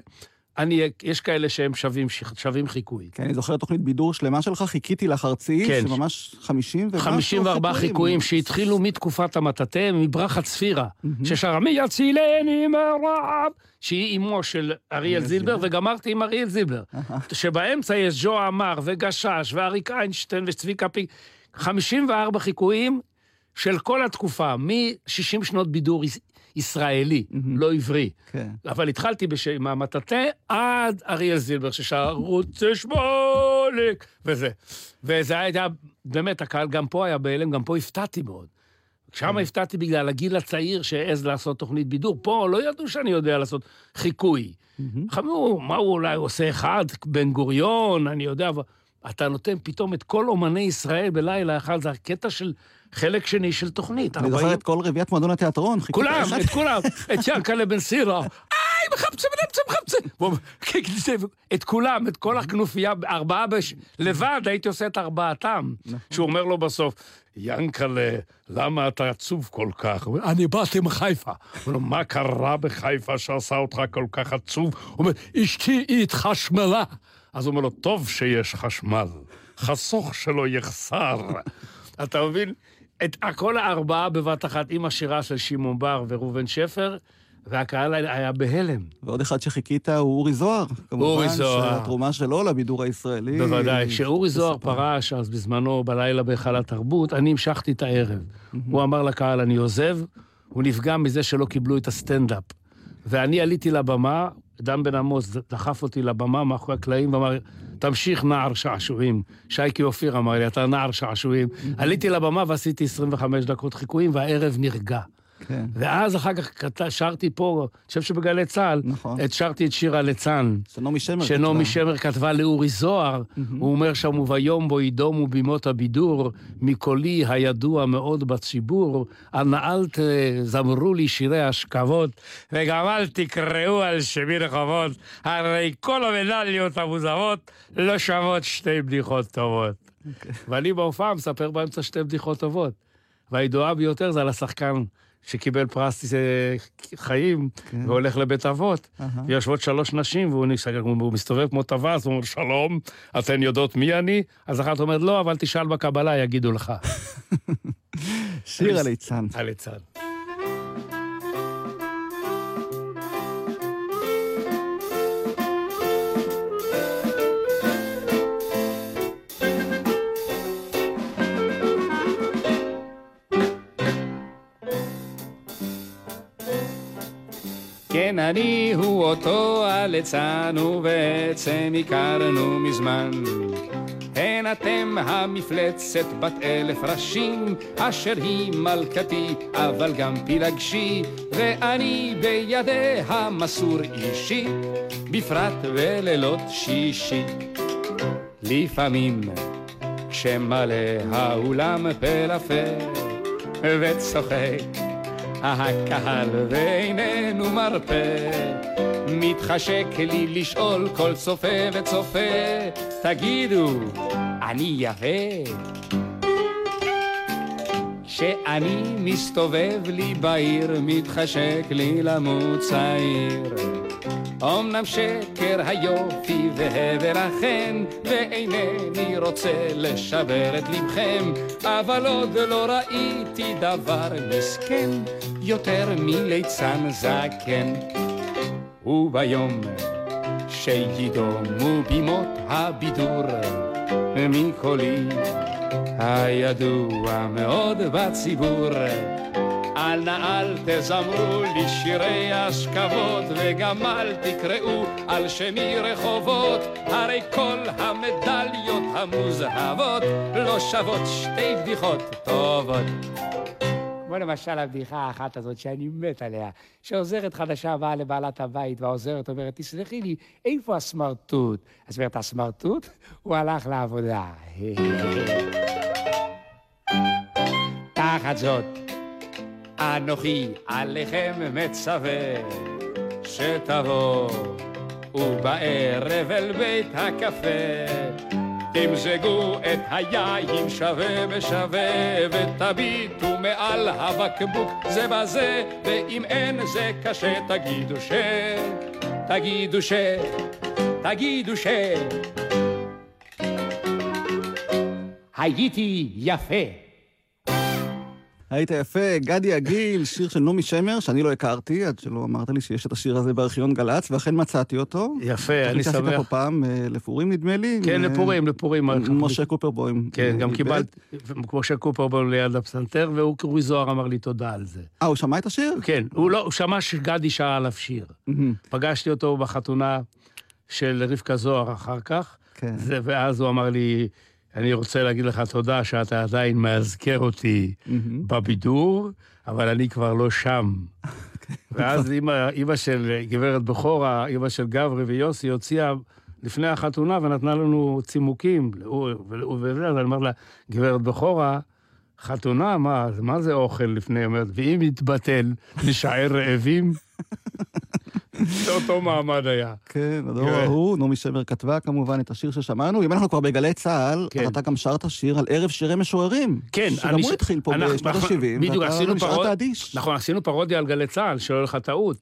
אני, יש כאלה שהם שווים, שווים חיקוי. כן, אני זוכר תוכנית בידור שלמה שלך, חיכיתי לך ארצי, כן. שממש 50 ומשהו 54 חיקויים שהתחילו מתקופת המטאטא, מברכה צפירה, ששרה מי יצילני מרעב, שהיא אימו של אריאל זילבר, וגמרתי עם אריאל זילבר. שבאמצע יש ג'ו עמר וגשש ואריק איינשטיין וצביקה פיק. 54 חיקויים של כל התקופה, מ-60 שנות בידור יש- ישראלי, לא עברי. כן. אבל התחלתי בש... עם המטאטא עד אריאל זילבר, ששר רוצה שמולק, וזה. וזה היה, באמת, הקהל גם פה היה בהלם, גם פה הפתעתי מאוד. שם הפתעתי בגלל הגיל הצעיר שהעז לעשות תוכנית בידור. פה לא ידעו שאני יודע לעשות חיקוי. חמור, מה הוא אולי עושה אחד, בן גוריון, אני יודע, אבל אתה נותן פתאום את כל אומני ישראל בלילה אחד, זה הקטע של חלק שני של תוכנית. אני זוכר את כל רביעיית מועדון התיאטרון. כולם, את כולם, את ינקלה בן סירה. היי, מחפשים, מחפשים, מחפשים. והוא- כן, כן, את כולם, את כל הכנופיה, ארבעה בש... לבד הייתי עושה את ארבעתם. שהוא אומר לו בסוף, ינקלה, למה אתה עצוב כל כך? הוא אומר, אני באתי מחיפה. הוא אומר, מה קרה בחיפה שעשה אותך כל כך עצוב? הוא אומר, אשתי היא התחשמלה. אז הוא אומר לו, טוב שיש חשמל, חסוך שלא יחסר. אתה מבין? את כל הארבעה בבת אחת עם השירה של שמעון בר וראובן שפר, והקהל היה בהלם. ועוד אחד שחיכית הוא אורי זוהר. אורי זוהר. כמובן, שהתרומה שלו לבידור הישראלי. בוודאי. כשאורי זוהר פרש אז בזמנו בלילה בהיכל התרבות, אני המשכתי את הערב. הוא אמר לקהל, אני עוזב, הוא נפגע מזה שלא קיבלו את הסטנדאפ. ואני עליתי לבמה, דן בן עמוס דחף אותי לבמה מאחורי הקלעים ואמר, תמשיך נער שעשועים. שייקי אופיר אמר לי, אתה נער שעשועים. עליתי לבמה ועשיתי 25 דקות חיקויים, והערב נרגע. כן. ואז אחר כך שרתי פה, אני חושב שבגלי צה"ל, נכון. את שרתי את שיר הליצן. שנעמי שמר. שנעמי כתבה. שמר כתבה לאורי זוהר, הוא אומר שם, וביום בו ידומו בימות הבידור, מקולי הידוע מאוד בציבור, אנא אל תזמרו לי שירי השכבות, וגם אל תקראו על שמי רחובות, הרי כל המדליות המוזרות לא שוות שתי בדיחות טובות. ואני בהופעה מספר באמצע שתי בדיחות טובות. והידועה ביותר זה על השחקן שקיבל פרס אה, חיים, והולך לבית אבות, ויושבות שלוש נשים, והוא נס- הוא מסתובב כמו טווס, הוא אומר, שלום, אתן יודעות מי אני? אז אחת אומרת, לא, אבל תשאל בקבלה, יגידו לך. שיר הליצן. הליצן. כן, אני הוא אותו הליצן, ובעצם הכרנו מזמן. הן אתם המפלצת בת אלף ראשים, אשר היא מלכתי, אבל גם פילגשי, ואני בידיה מסור אישי, בפרט בלילות שישי. לפעמים, כשמלא האולם לפה, וצוחק הקהל ואיננו מרפה, מתחשק לי לשאול כל צופה וצופה, תגידו, אני יפה? כשאני מסתובב לי בעיר, מתחשק לי למות צעיר. אמנם שקר היופי והבל החן, ואינני רוצה לשבר את לבכם, אבל עוד לא ראיתי דבר מסכן, יותר מליצן זקן. וביום שידומו בימות הבידור, מקולי הידוע מאוד בציבור. אל נא אל תזמרו לי שירי אשכבות, וגם אל תקראו על שמי רחובות, הרי כל המדליות המוזהבות לא שוות שתי בדיחות טובות. כמו למשל הבדיחה האחת הזאת שאני מת עליה, שעוזרת חדשה באה לבעלת הבית, והעוזרת אומרת, תסלחי לי, איפה הסמרטוט? אז אומרת, הסמרטוט? הוא הלך לעבודה. תחת זאת, אנוכי עליכם מצווה, שתבוא ובערב אל בית הקפה, תמזגו את היין שווה בשווה, ותביטו מעל הבקבוק זה בזה, ואם אין זה קשה, תגידו ש... תגידו ש... תגידו ש... הייתי יפה. היית יפה, גדי עגיל, שיר של נעמי שמר, שאני לא הכרתי, עד שלא אמרת לי שיש את השיר הזה בארכיון גל"צ, ואכן מצאתי אותו. יפה, אני עשית פה שמח. פעם אה, לפורים, נדמה לי. כן, לפורים, לפורים. משה קופרבוים. כן, גם אה, קיבלתי, משה קופרבון ליד הפסנתר, והוא קרוי זוהר אמר לי תודה על זה. אה, הוא שמע את השיר? כן, הוא לא, הוא שמע שגדי שר עליו שיר. פגשתי אותו בחתונה של רבקה זוהר אחר כך, כן. ואז הוא אמר לי, אני רוצה להגיד לך תודה שאתה עדיין מאזכר אותי. בבידור, אבל אני כבר לא שם. ואז אימא, של גברת בכורה, אימא של גברי ויוסי, הוציאה לפני החתונה ונתנה לנו צימוקים. הוא- הוא- וזה, אז אני אומר לה, גברת בכורה, חתונה, מה, מה זה אוכל לפני? היא אומרת, ואם יתבטל, נשאר רעבים? זה אותו מעמד היה. כן, הדור כן. ההוא, נעמי שמר כתבה כמובן את השיר ששמענו. אם אנחנו כבר בגלי צה"ל, כן. אתה גם שרת שיר על ערב שירי משוררים. כן, שגם הוא התחיל פה בשנות נכון, ה-70, בדיוק, ואתה נשארת אדיש. נכון, עשינו פרודיה על גלי צה"ל, שלא לך טעות.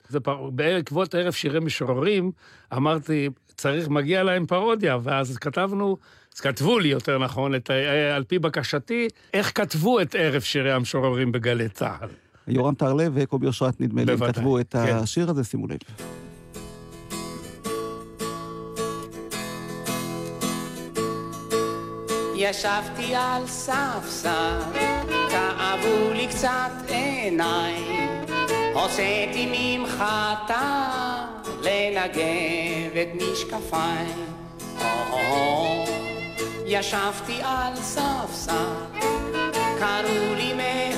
בעקבות ערב שירי משוררים, אמרתי, צריך, מגיע להם פרודיה, ואז כתבנו, אז כתבו לי, יותר נכון, את, ה- על פי בקשתי, איך כתבו את ערב שירי המשוררים בגלי צה"ל. יורם טרלב וקובי אושרת, נדמה לי, כתבו את כן. השיר הזה, שימו לב. ישבתי על ספסל, כאבו לי קצת עיניים, הוצאתי ממחטה לנגב את משקפיים. או-הו-הו, ישבתי על ספסל, קראו לי מאחור,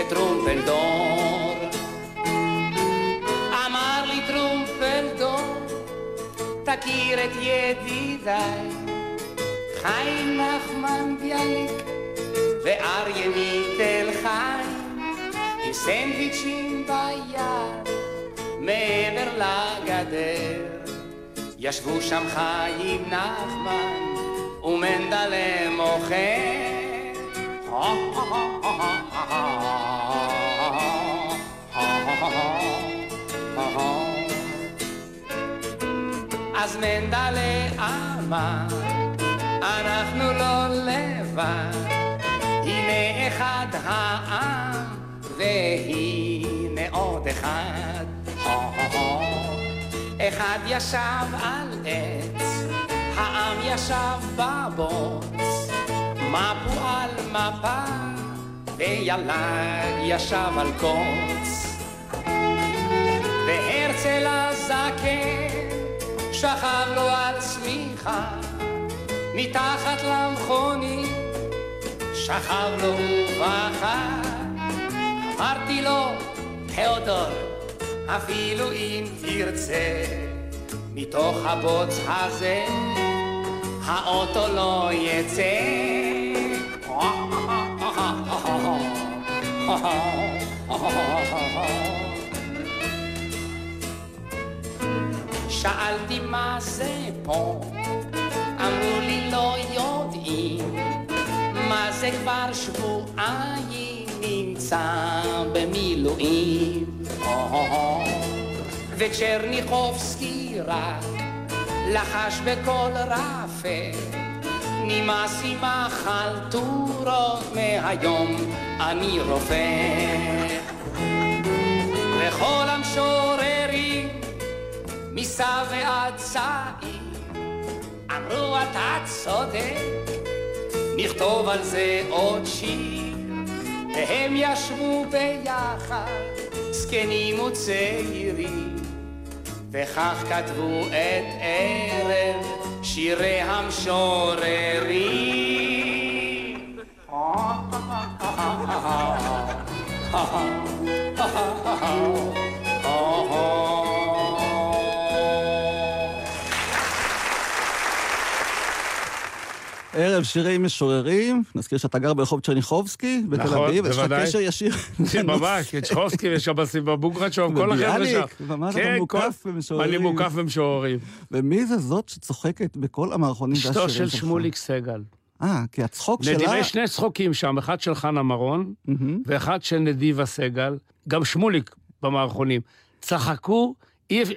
זה טרומפלדור. אמר לי טרומפלדור, תכיר את ידידיי, חיים נחמן ביאליק ואריה מתל חיים, עם סנדוויצ'ים ביד, מעבר לגדר. ישבו שם חיים נחמן ומנדלה מוכר. אז מנדלה אמר, אנחנו לא לבד, הנה אחד העם, והנה עוד אחד. אחד ישב על עץ, העם ישב בבוץ, מפו על מפה, וילד ישב על קוץ. והרצל הזקן שכב לו על צמיחה, מתחת למכונית שכב לו ובכה. אמרתי לו, תיאודור, אפילו אם תרצה, מתוך הבוץ הזה האוטו לא יצא. שאלתי מה זה פה, אמרו לי לא יודעים, מה זה כבר שבועיים נמצא במילואים. וצ'רניחובסקי רק לחש בקול רפה, נמאס עם החלטורות מהיום אני רופא. וכל המשוררים מסע ועד צעיר אמרו אתה צודק, נכתוב על זה עוד שיר. והם ישבו ביחד, זקנים וצעירים, וכך כתבו את ערב שירי המשוררים. ערב שירי משוררים, נזכיר שאתה גר ברחוב צ'רניחובסקי בתל נכון, אביב, יש לך. קשר ישיר. כן, ממש, קצ'חובסקי ושבסי בבוגרצ'וב, כל החבר'ה שם. וביאליק, ומה אתה מוקף במשוררים. אני מוקף במשוררים. ומי זה זאת שצוחקת בכל המערכונים והשירים אשתו שלך? של שמוליק סגל. אה, כי הצחוק שלה... נדיב, יש שני צחוקים שם, אחד של חנה מרון. ואחד של נדיבה סגל, גם שמוליק במערכונים. צחקו,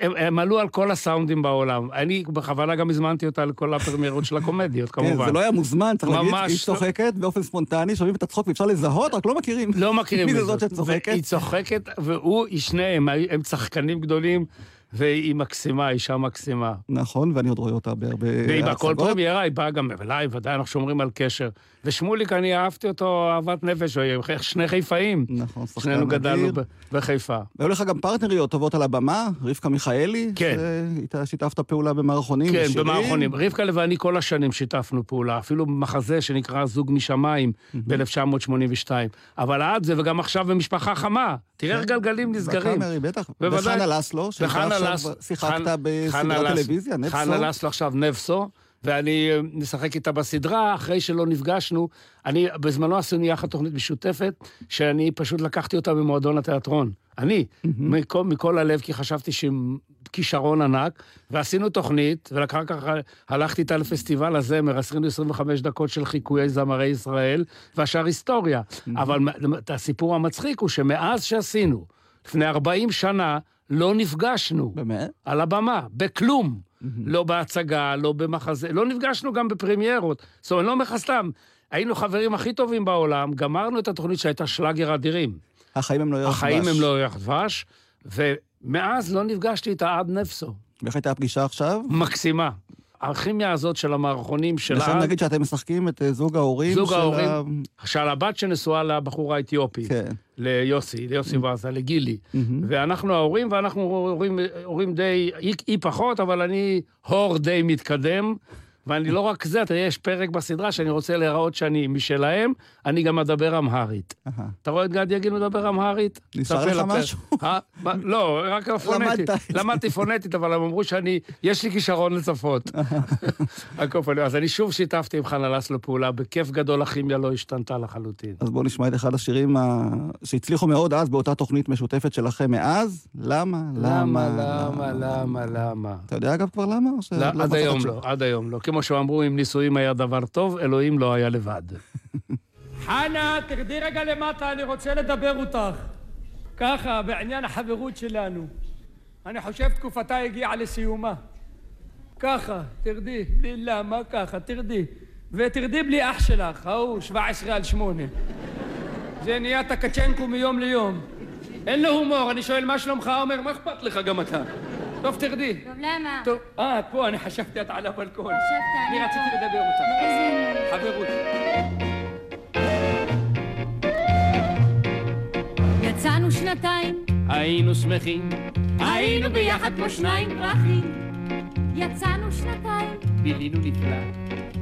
הם, עלו על כל הסאונדים בעולם. אני בכוונה גם הזמנתי אותה לכל הפרמיירות של הקומדיות, כן, כמובן. זה לא היה מוזמן, צריך להגיד, היא לא. צוחקת באופן ספונטני, שומעים את הצחוק ואפשר לזהות, רק לא מכירים. לא מכירים מי זאת שצוחקת? היא צוחקת, והוא, שניהם, הם צחקנים גדולים, והיא מקסימה, אישה מקסימה. נכון, ואני עוד רואה אותה בהרבה והיא בכל הצגות. פרמיירה, היא באה גם אליי, ודאי, אנחנו שומרים על קשר. ושמוליק, אני אהבתי אותו אהבת נפש, הוא היה שני חיפאים. נכון, שחקן שנינו גדלנו אדיר. בחיפה. והיו לך גם פרטנריות טובות על הבמה, רבקה מיכאלי, כן. שאיתה שיתפת פעולה במערכונים. כן, ושירים. במערכונים. רבקה ואני כל השנים שיתפנו פעולה, אפילו במחזה שנקרא זוג משמיים ב-1982. אבל עד זה, וגם עכשיו במשפחה חמה. תראה איך גלגלים נסגרים. בקאמרי, בטח. וחנה לסלו, עכשיו שיחקת בסדרת טלוויזיה, נפסו. חנה לסלו עכשיו נפסו, ואני אה, משחק איתה בסדרה, אחרי שלא נפגשנו. אני, בזמנו עשינו יחד תוכנית משותפת, שאני פשוט לקחתי אותה ממועדון התיאטרון. אני, מכל, מכל הלב, כי חשבתי שהיא כישרון ענק, ועשינו תוכנית, ואחר כך הלכתי איתה לפסטיבל הזמר, עשינו 25 דקות של חיקויי זמרי ישראל, והשאר היסטוריה. אבל מ- את הסיפור המצחיק הוא שמאז שעשינו, לפני 40 שנה, לא נפגשנו. באמת? על הבמה, בכלום. לא בהצגה, לא במחזה, לא נפגשנו גם בפרמיירות. זאת אומרת, אני לא אומר לך סתם, היינו חברים הכי טובים בעולם, גמרנו את התוכנית שהייתה שלאגר אדירים. החיים הם לא ירח החיים דבש. הם לא ירח דבש, ומאז לא נפגשתי איתה עד נפסו. ואיך הייתה הפגישה עכשיו? מקסימה. הכימיה הזאת של המערכונים של אז, נגיד שאתם משחקים את אה, זוג ההורים זוג של ההורים, ה- של הבת שנשואה לבחור האתיופי. כן. ליוסי, ליוסי ורזה, לגילי. ואנחנו ההורים, ואנחנו הורים, הורים די, היא, היא פחות, אבל אני הור די מתקדם. ואני לא רק זה, אתה יודע, יש פרק בסדרה שאני רוצה להיראות שאני משלהם, אני גם אדבר אמהרית. אתה רואה את גדי יגיל מדבר אמהרית? נשאר לך. משהו? אה? לא, רק פונטית. למדת את זה. למדתי פונטית, אבל הם אמרו שאני, יש לי כישרון לצפות. אז אני שוב שיתפתי עם חנה לסלו פעולה, בכיף גדול הכימיה לא השתנתה לחלוטין. אז בואו נשמע את אחד השירים שהצליחו מאוד אז באותה תוכנית משותפת שלכם מאז. למה? למה, למה, למה, למה? אתה יודע אגב כבר למה? או שלא לא, עד היום? לא, עד היום לא. כמו שאמרו, אם נישואים היה דבר טוב, אלוהים לא היה לבד. חנה, תרדי רגע למטה, אני רוצה לדבר אותך. ככה, בעניין החברות שלנו. אני חושב תקופתה הגיעה לסיומה. ככה, תרדי. בלי למה ככה, תרדי. ותרדי בלי אח שלך, ההוא, 17 על 8. זה נהיה טקצ'נקו מיום ליום. אין לו הומור, אני שואל מה שלומך, אומר, מה אכפת לך גם אתה? טוב, תרדי. טוב, למה? טוב, אה, את פה, אני חשבתי את על הבלקון. חשבת, אני רציתי. לדבר אותך. איזה? חברות. יצאנו שנתיים, היינו שמחים, היינו ביחד כמו שניים פרחים. יצאנו שנתיים, בילינו נפלא.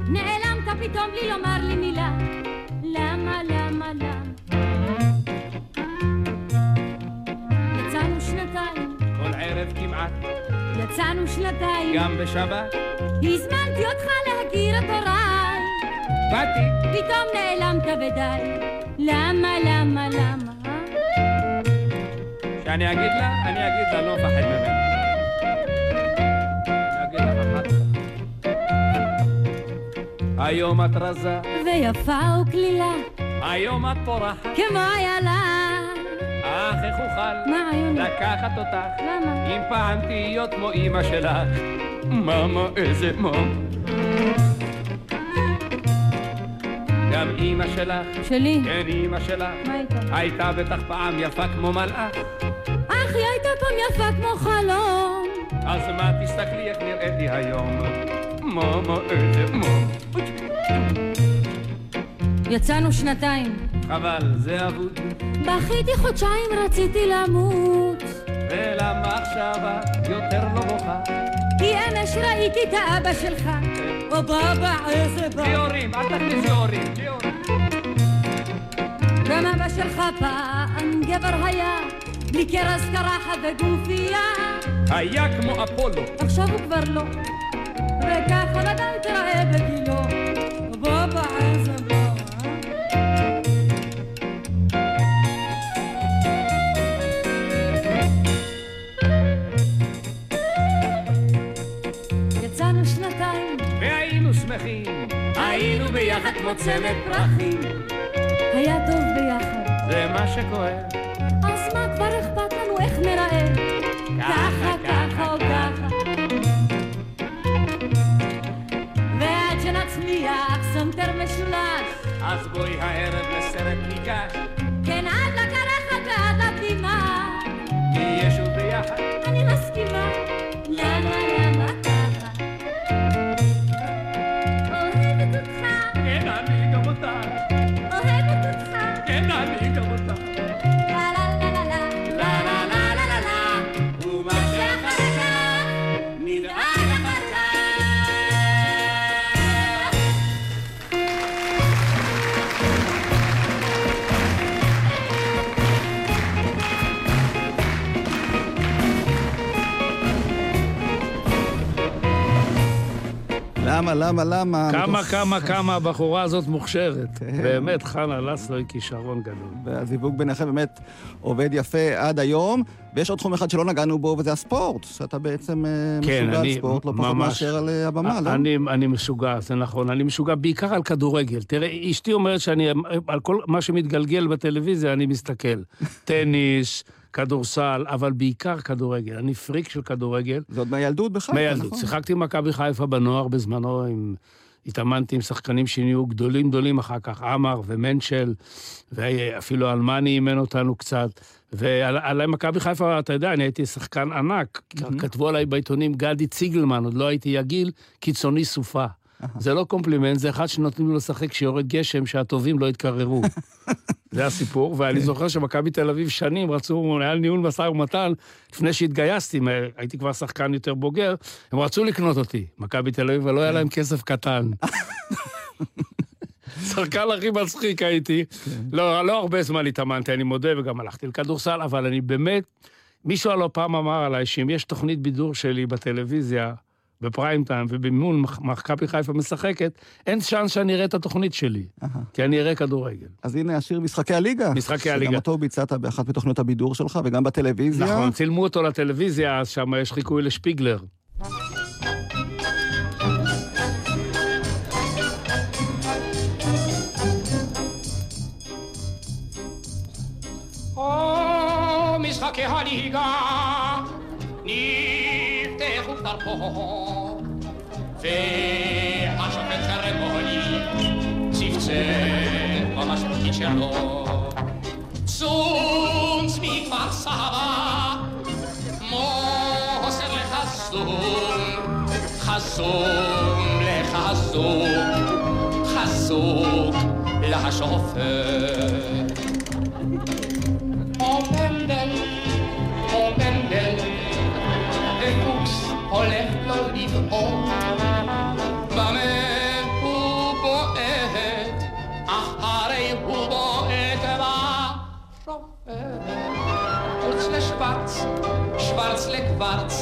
נעלמת פתאום בלי לומר לי מילה. שנתיים. גם בשבת, הזמנתי אותך להכיר את הוריי. באתי. פתאום נעלמת ודי. למה, למה, למה? שאני אגיד לה? אני אגיד לה, לא מפחד ממנה. היום את רזה, ויפה וקלילה, היום את פורחת, כמו איילה. איך אוכל מה רעיון? לקחת אותך, למה? אם פעם תהיות כמו אמא שלך. מאמה, איזה מאמה. גם אמא שלך, שלי. כן אמא שלך, מה איתה? הייתה בטח פעם יפה כמו מלאך. אך היא הייתה פעם יפה כמו חלום. אז מה תסתכלי איך נראיתי היום? מאמה, איזה מאמה. יצאנו שנתיים. חבל, זה אבוד. בכיתי חודשיים, רציתי למות. ולמה עכשיו את יותר לא בוכה? כי אמש ראיתי את האבא שלך. או בבא, איזה בלי בבא. הורים, אל תכניסי הורים, בלי הורים. גם אבא שלך פעם גבר היה, בלי קרס קרחת וגופייה. היה כמו אפולו. עכשיו הוא כבר לא, וככה ודאי תראה בגילו. ביחד כמו צמד פרחים. היה טוב ביחד. זה מה שקורה. אז מה כבר אכפת לנו איך נראה? ככה, ככה או ככה. ועד שנצליח סנטר משולש, אז בואי הערב לסרט ניגש, למה, למה, למה? כמה, כמה, כמה הבחורה הזאת מוכשרת. כן. באמת, חנה לסלו היא כישרון גדול. והזיווג ביניכם באמת עובד יפה עד היום. ויש עוד תחום אחד שלא נגענו בו, וזה הספורט. שאתה בעצם אה, כן, משוגע על ספורט, לא פחות מאשר על אה, הבמה, לא? אני, אני משוגע, זה נכון. אני משוגע בעיקר על כדורגל. תראה, אשתי אומרת שאני, על כל מה שמתגלגל בטלוויזיה אני מסתכל. טניס, כדורסל, אבל בעיקר כדורגל. אני פריק של כדורגל. זה עוד מהילדות בחיפה, מילדות. נכון? שיחקתי במכבי חיפה בנוער בזמנו, עם... התאמנתי עם שחקנים שנהיו גדולים גדולים אחר כך, עמר ומנצ'ל, ואפילו אלמני אימן אותנו קצת. ועל על מכבי חיפה, אתה יודע, אני הייתי שחקן ענק. כתבו עליי בעיתונים גדי ציגלמן, עוד לא הייתי יגיל, קיצוני סופה. זה לא קומפלימנט, זה אחד שנותנים לו לשחק כשיורד גשם, שהטובים לא יתקררו. זה הסיפור, ואני זוכר שמכבי תל אביב שנים רצו, היה ניהול משא ומתן, לפני שהתגייסתי, הייתי כבר שחקן יותר בוגר, הם רצו לקנות אותי, מכבי תל אביב, אבל לא היה להם כסף קטן. שחקן הכי מצחיק הייתי. לא, לא הרבה זמן התאמנתי, אני מודה, וגם הלכתי לכדורסל, אבל אני באמת, מישהו הלא פעם אמר עליי שאם יש תוכנית בידור שלי בטלוויזיה, בפריים טיים ובמימון מכבי חיפה משחקת, אין צ'אנס שאני אראה את התוכנית שלי, כי אני אראה כדורגל. אז הנה השיר משחקי הליגה. משחקי הליגה. שגם אותו ביצעת באחת מתוכניות הבידור שלך, וגם בטלוויזיה. נכון, צילמו אותו לטלוויזיה, אז שם יש חיקוי לשפיגלר. משחקי הליגה נפתחו דרכו והשופט חרמוני צפצף על השרוקית שלו. צונץ מכפר סבא, מוסר לחסום, חסום לחסום, חסום לשופט. הולך לו לבעור schwarz, schwarz leck warz,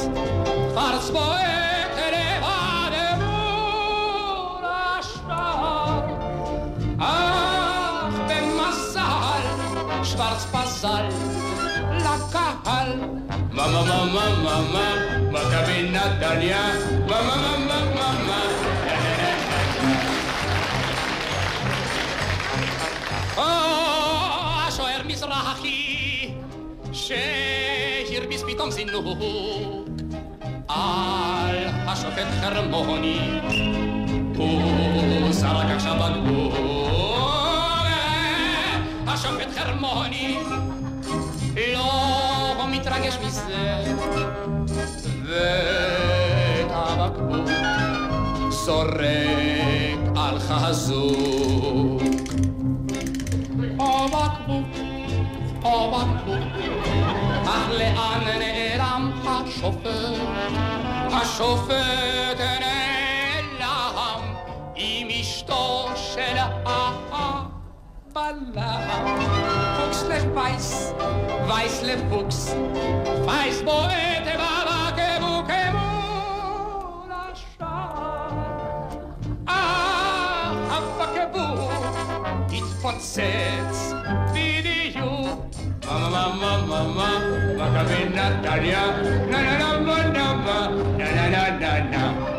warz boetene vade mura star. Ach, ben massal, schwarz passal, la cahal. Mama, mama, mama, ma cabina d'Alia, mama, mama, mama. Oh, asher mizrahi. שהרביץ פתאום זינוק על השופט חרמוני הוא זרק עכשיו בקבוק השופט חרמוני לא מתרגש מזה ואת הבקבוק זורק על חזוק או בקבוק, או בקבוק אך לאן נעלם השופט? השופט נעלם עם אשתו של הבלם פוקס לווייס, וייס לפוקס, וייס בועט בבקבוק מול השער. אה, הבקבוק התפוצץ בדיוק. מה מה מה מה מכבי נתניה נה נה נה נה נה נה נה נה נה נה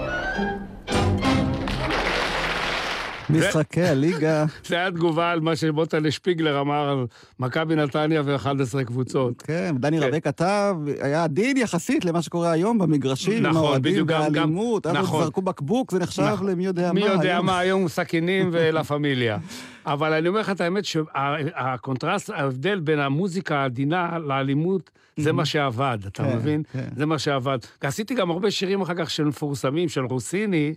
משחקי הליגה. זה היה תגובה על מה שמוטלה שפיגלר אמר על מכבי נתניה ו-11 קבוצות. כן, דני כן. רבה כתב, היה עדין יחסית למה שקורה היום במגרשים, עם נכון, האוהדים והאלימות, עוד נכון. זרקו בקבוק, זה נחשב נכון. למי יודע מה. מי יודע. מה, היום סכינים ולה פמיליה. אבל אני אומר לך את האמת שהקונטרסט, ההבדל בין המוזיקה העדינה לאלימות, זה מה שעבד, אתה כן, מבין? כן. זה מה שעבד. עשיתי גם הרבה שירים אחר כך של מפורסמים, של רוסיני,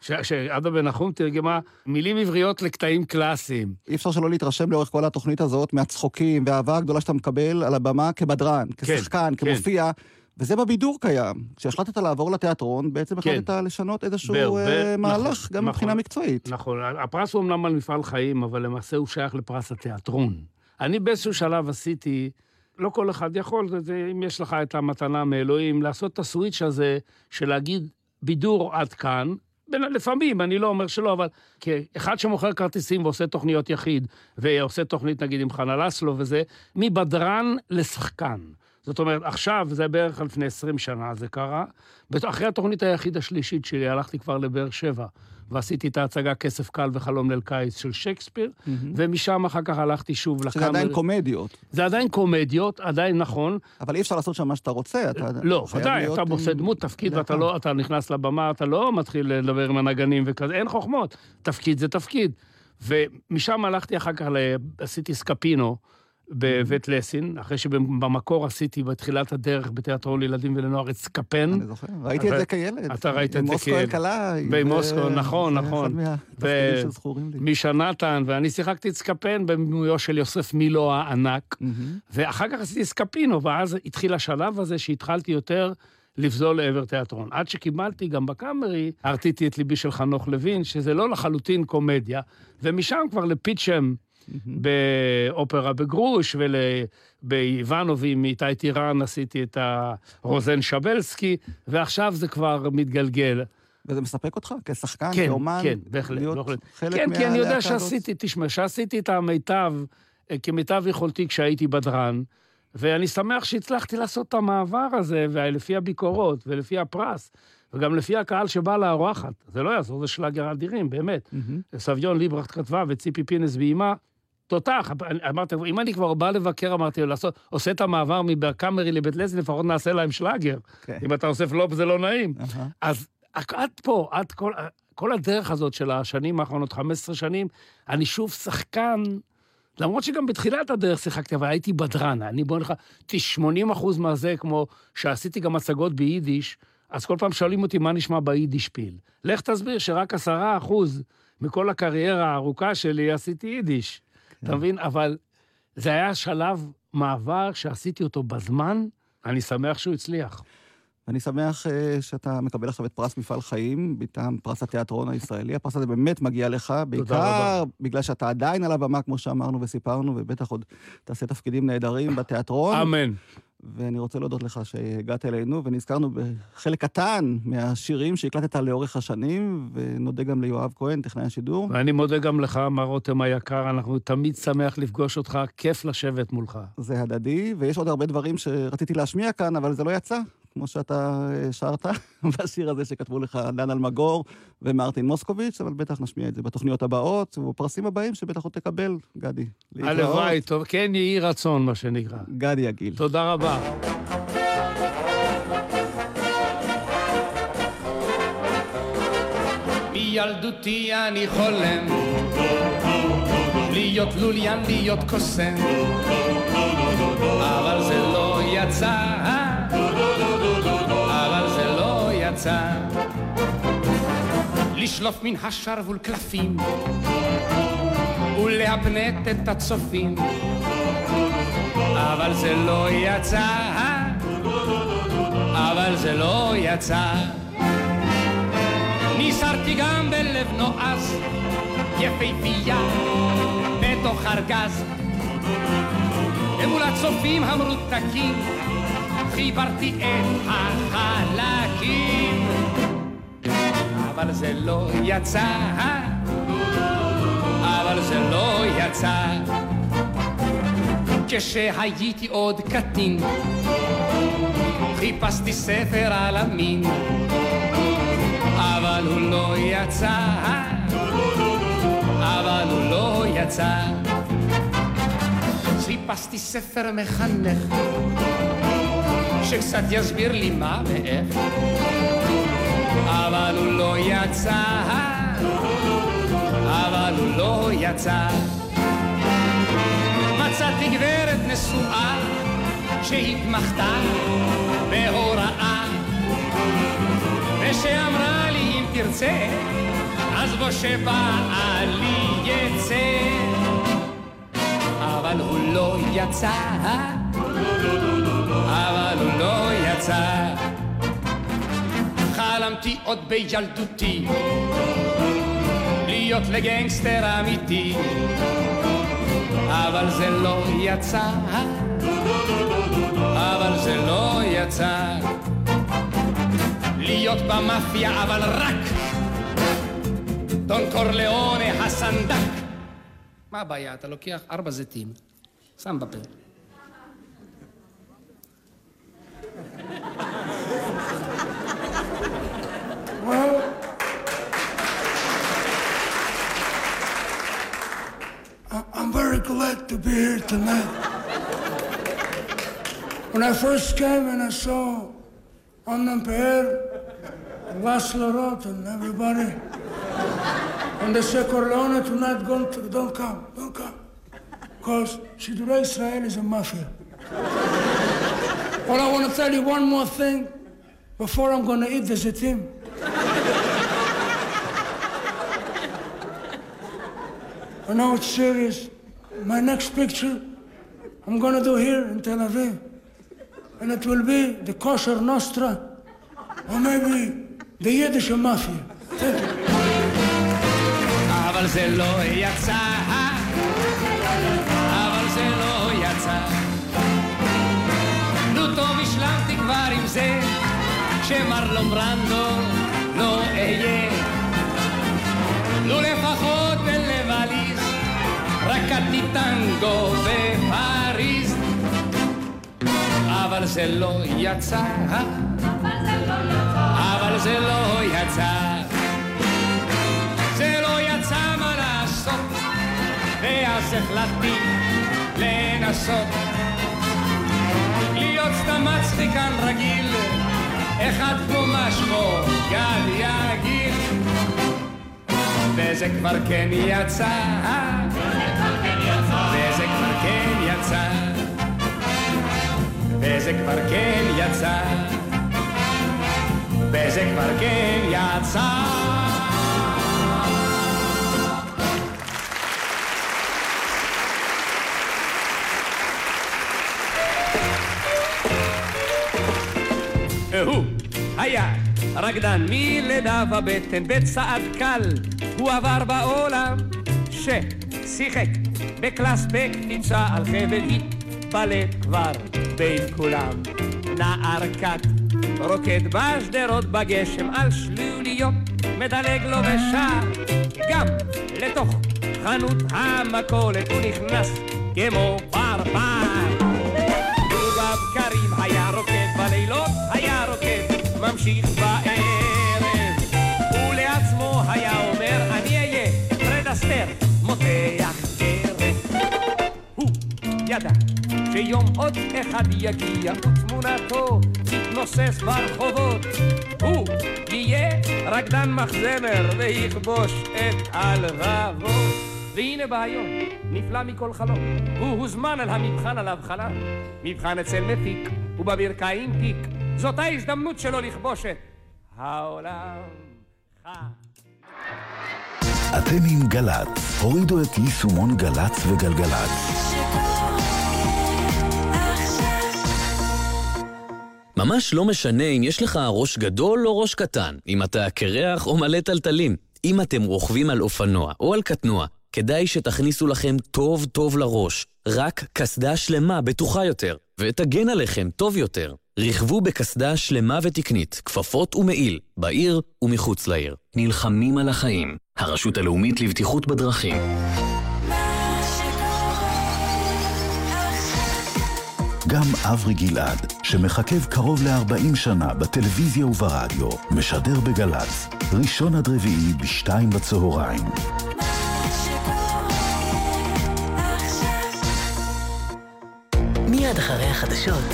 שעדה בן נחום תרגמה, מילים עבריות לקטעים קלאסיים. אי אפשר שלא להתרשם לאורך כל התוכנית הזאת מהצחוקים והאהבה הגדולה שאתה מקבל על הבמה כבדרן, כשחקן, כן. כמופיע. וזה בבידור קיים. כשהחלטת לעבור לתיאטרון, בעצם כן. החלטת לשנות איזשהו בהרבה- אה, מהלך, נכון, גם מבחינה נכון. מקצועית. נכון, הפרס הוא אמנם על מפעל חיים, אבל למעשה הוא שייך לפרס התיאטרון. אני באיזשהו שלב עשיתי, לא כל אחד יכול, זה- זה, אם יש לך את המתנה מאלוהים, לעשות את הסוויץ' הזה של להגיד בידור עד כאן. לפעמים, אני לא אומר שלא, אבל כאחד שמוכר כרטיסים ועושה תוכניות יחיד, ועושה תוכנית נגיד עם חנה לסלו וזה, מבדרן לשחקן. זאת אומרת, עכשיו, זה בערך לפני 20 שנה זה קרה, אחרי התוכנית היחיד השלישית שלי, הלכתי כבר לבאר שבע, ועשיתי את ההצגה כסף קל וחלום ליל קיץ של שייקספיר, ומשם אחר כך הלכתי שוב שזה עדיין לקאמרי. קומדיות. זה עדיין קומדיות, עדיין נכון. אבל אי אפשר לעשות שם מה שאתה רוצה. אתה לא, חייב ודאי, אתה עושה דמות, תפקיד, ואתה דעתך. לא, אתה נכנס לבמה, אתה לא מתחיל לדבר עם הנגנים וכזה, אין חוכמות. תפקיד זה תפקיד. ומשם הלכתי אחר כך, עשיתי סקפינו בבית לסין, אחרי שבמקור עשיתי בתחילת הדרך בתיאטרון לילדים ולנוער את סקפן. אני זוכר, ראיתי את זה כילד. אתה ראית את זה מוסקו כילד. אלקלעי. במוסקו, ו- נכון, זה נכון. לי. מישה נתן, ואני שיחקתי את סקפן בבימויו של יוסף מילו הענק. ואחר כך עשיתי סקפינו, ואז התחיל השלב הזה שהתחלתי יותר לבזול לעבר תיאטרון. עד שקיבלתי גם בקאמרי, הרטיתי את ליבי של חנוך לוין, שזה לא לחלוטין קומדיה, ומשם כבר לפיצ'ם באופרה בגרוש, ובאיוונובי עם איתי טירן עשיתי את הרוזן שבלסקי, ועכשיו זה כבר מתגלגל. וזה מספק אותך כשחקן, כן, כאומן? כן, בהחלט, להיות בהחלט. חלק כן, כי אני יודע? שעשיתי, תשמע, שעשיתי את המיטב, אה, כמיטב יכולתי כשהייתי בדרן, ואני שמח שהצלחתי לעשות את המעבר הזה, ולפי הביקורות, ולפי הפרס, וגם לפי הקהל שבא לארוחת. זה לא יעזור, זה שלאגר אדירים, באמת. מהמם. סביון ליברכט כתבה, וציפי פינס ביימה, תותח. אמרתי, אם אני כבר בא לבקר, אמרתי, לעשות, עושה את המעבר מבקאמרי לבית לסין, לפחות נעשה להם שלאגר. כן. אם אתה עושה פלופ זה לא נעים. אהה. אז עד פה, עד כל, כל הדרך הזאת של השנים האחרונות, 15 שנים, אני שוב שחקן, למרות שגם בתחילת הדרך שיחקתי, אבל הייתי בדרן. אני בוא נלך, 80 אחוז מהזה, כמו שעשיתי גם הצגות ביידיש, אז כל פעם שואלים אותי מה נשמע ביידיש פיל. לך תסביר שרק 10 אחוז מכל הקריירה הארוכה שלי עשיתי יידיש. אתה מבין? אבל זה היה שלב מעבר שעשיתי אותו בזמן, אני שמח שהוא הצליח. אני שמח אה, שאתה מקבל עכשיו את פרס מפעל חיים, מטעם פרס התיאטרון הישראלי. הפרס הזה באמת מגיע לך, בעיקר. בגלל שאתה עדיין על הבמה, כמו שאמרנו וסיפרנו, ובטח עוד תעשה תפקידים נהדרים בתיאטרון. אמן. ואני רוצה להודות לך שהגעת אלינו, ונזכרנו בחלק קטן מהשירים שהקלטת לאורך השנים, ונודה גם ליואב כהן, טכנאי השידור. ואני מודה גם לך, מר רותם היקר, אנחנו תמיד שמח לפגוש אותך, כיף לשבת מולך. זה הדדי, ויש עוד הרבה דברים שרציתי להשמיע כאן, אבל זה לא יצא, כמו שאתה אה, שרת בשיר הזה שכתבו לך דן אלמגור ומרטין מוסקוביץ', אבל בטח נשמיע את זה בתוכניות הבאות, ובפרסים הבאים שבטח עוד תקבל, גדי. הלוואי, טוב, כן יהי רצון, מה שנקרא. גדי יגיל. תודה רבה. מילדותי אני חולם להיות לוליין, להיות קוסם אבל זה לא יצא יצא לשלוף מן השרוול קלפים ולהפנט את הצופים. אבל זה לא יצא. אבל זה לא יצא. ניסרתי גם בלב נועז, יפהפייה, בתוך ארגז. ומול הצופים המרותקים, חיברתי את החלקים. אבל זה לא יצא, אבל זה לא יצא. כשהייתי עוד קטין, חיפשתי ספר על המין. אבל הוא לא יצא, יצא. חיפשתי ספר מחנך, שקצת יסביר לי מה ואיך, אבל הוא לא יצא, אבל הוא לא יצא. מצאתי גברת נשואה שהתמחתה בהוראה. ושאמרה לי אם תרצה אז בוא שבעלי יצא. אבל הוא לא יצא יצא חלמתי עוד בילדותי להיות לגנגסטר אמיתי אבל זה לא יצא, אבל זה לא יצא. להיות במאפיה אבל רק דון קורליאונה הסנדק. מה הבעיה? אתה לוקח ארבע זיתים, שם בפה. I'm glad to be here tonight. When I first came and I saw Anna Peer, Laszlo Roth, and everybody, and they said, Corleone tonight, don't, don't come, don't come. Because Shidura Israel is a mafia. Well, I want to tell you one more thing before I'm going to eat the zitim. I know it's serious. My next picture, I'm gonna do here in Tel Aviv. And it will be the kosher Nostra, or maybe the Yiddish Mafia. Thank you. אבל זה לא יצא, אבל זה לא יצא. נו טוב, השלמתי כבר עם זה, שמרלון ברנדו לא אהיה. לו לפחות בלבליס, רקדתי טנגו בפריז. אבל זה לא יצא, אבל זה לא יצא. זה לא יצא מה לעשות, ואז החלטתי לנסות. להיות סתם מצחיקן רגיל, אחד כמו מה שמו גד יגיל. וזה כבר כן יצא, וזה כבר כן יצא, וזה כבר כן יצא, וזה כבר כן יצא. הוא היה רקדן מלידה בבטן בצעד קל הוא עבר בעולם ששיחק בקלאס בקפיצה על חבל התפלט כבר בין כולם. נער קט רוקד בשדרות בגשם על שלוליות מדלג לו בשער. גם לתוך חנות המכולת הוא נכנס כמו פרפר. ובבקרים היה רוקד בלילות, היה רוקד, ממשיך ידע שיום עוד אחד יגיע ותמונתו תתנוסס ברחובות. הוא יהיה רקדן מחזמר ויכבוש את הלבבות. והנה בעיון, נפלא מכל חלום. הוא הוזמן אל המבחן עליו חלם. מבחן אצל מפיק, ובברכיים תיק. זאת ההזדמנות שלו לכבוש את העולם. אתם עם גל"צ, הורידו את יישומון גל"צ וגלגלצ. ממש לא משנה אם יש לך ראש גדול או ראש קטן, אם אתה קרח או מלא טלטלים. אם אתם רוכבים על אופנוע או על קטנוע, כדאי שתכניסו לכם טוב טוב לראש. רק קסדה שלמה בטוחה יותר, ותגן עליכם טוב יותר. רכבו בקסדה שלמה ותקנית, כפפות ומעיל, בעיר ומחוץ לעיר. נלחמים על החיים. הרשות הלאומית לבטיחות בדרכים. גם אברי גלעד, שמחכב קרוב ל-40 שנה בטלוויזיה וברדיו, משדר בגל"צ, ראשון עד רביעי בשתיים בצהריים. מיד אחרי החדשות,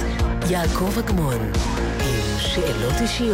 יעקב אגמון, עם שאלות אישיות.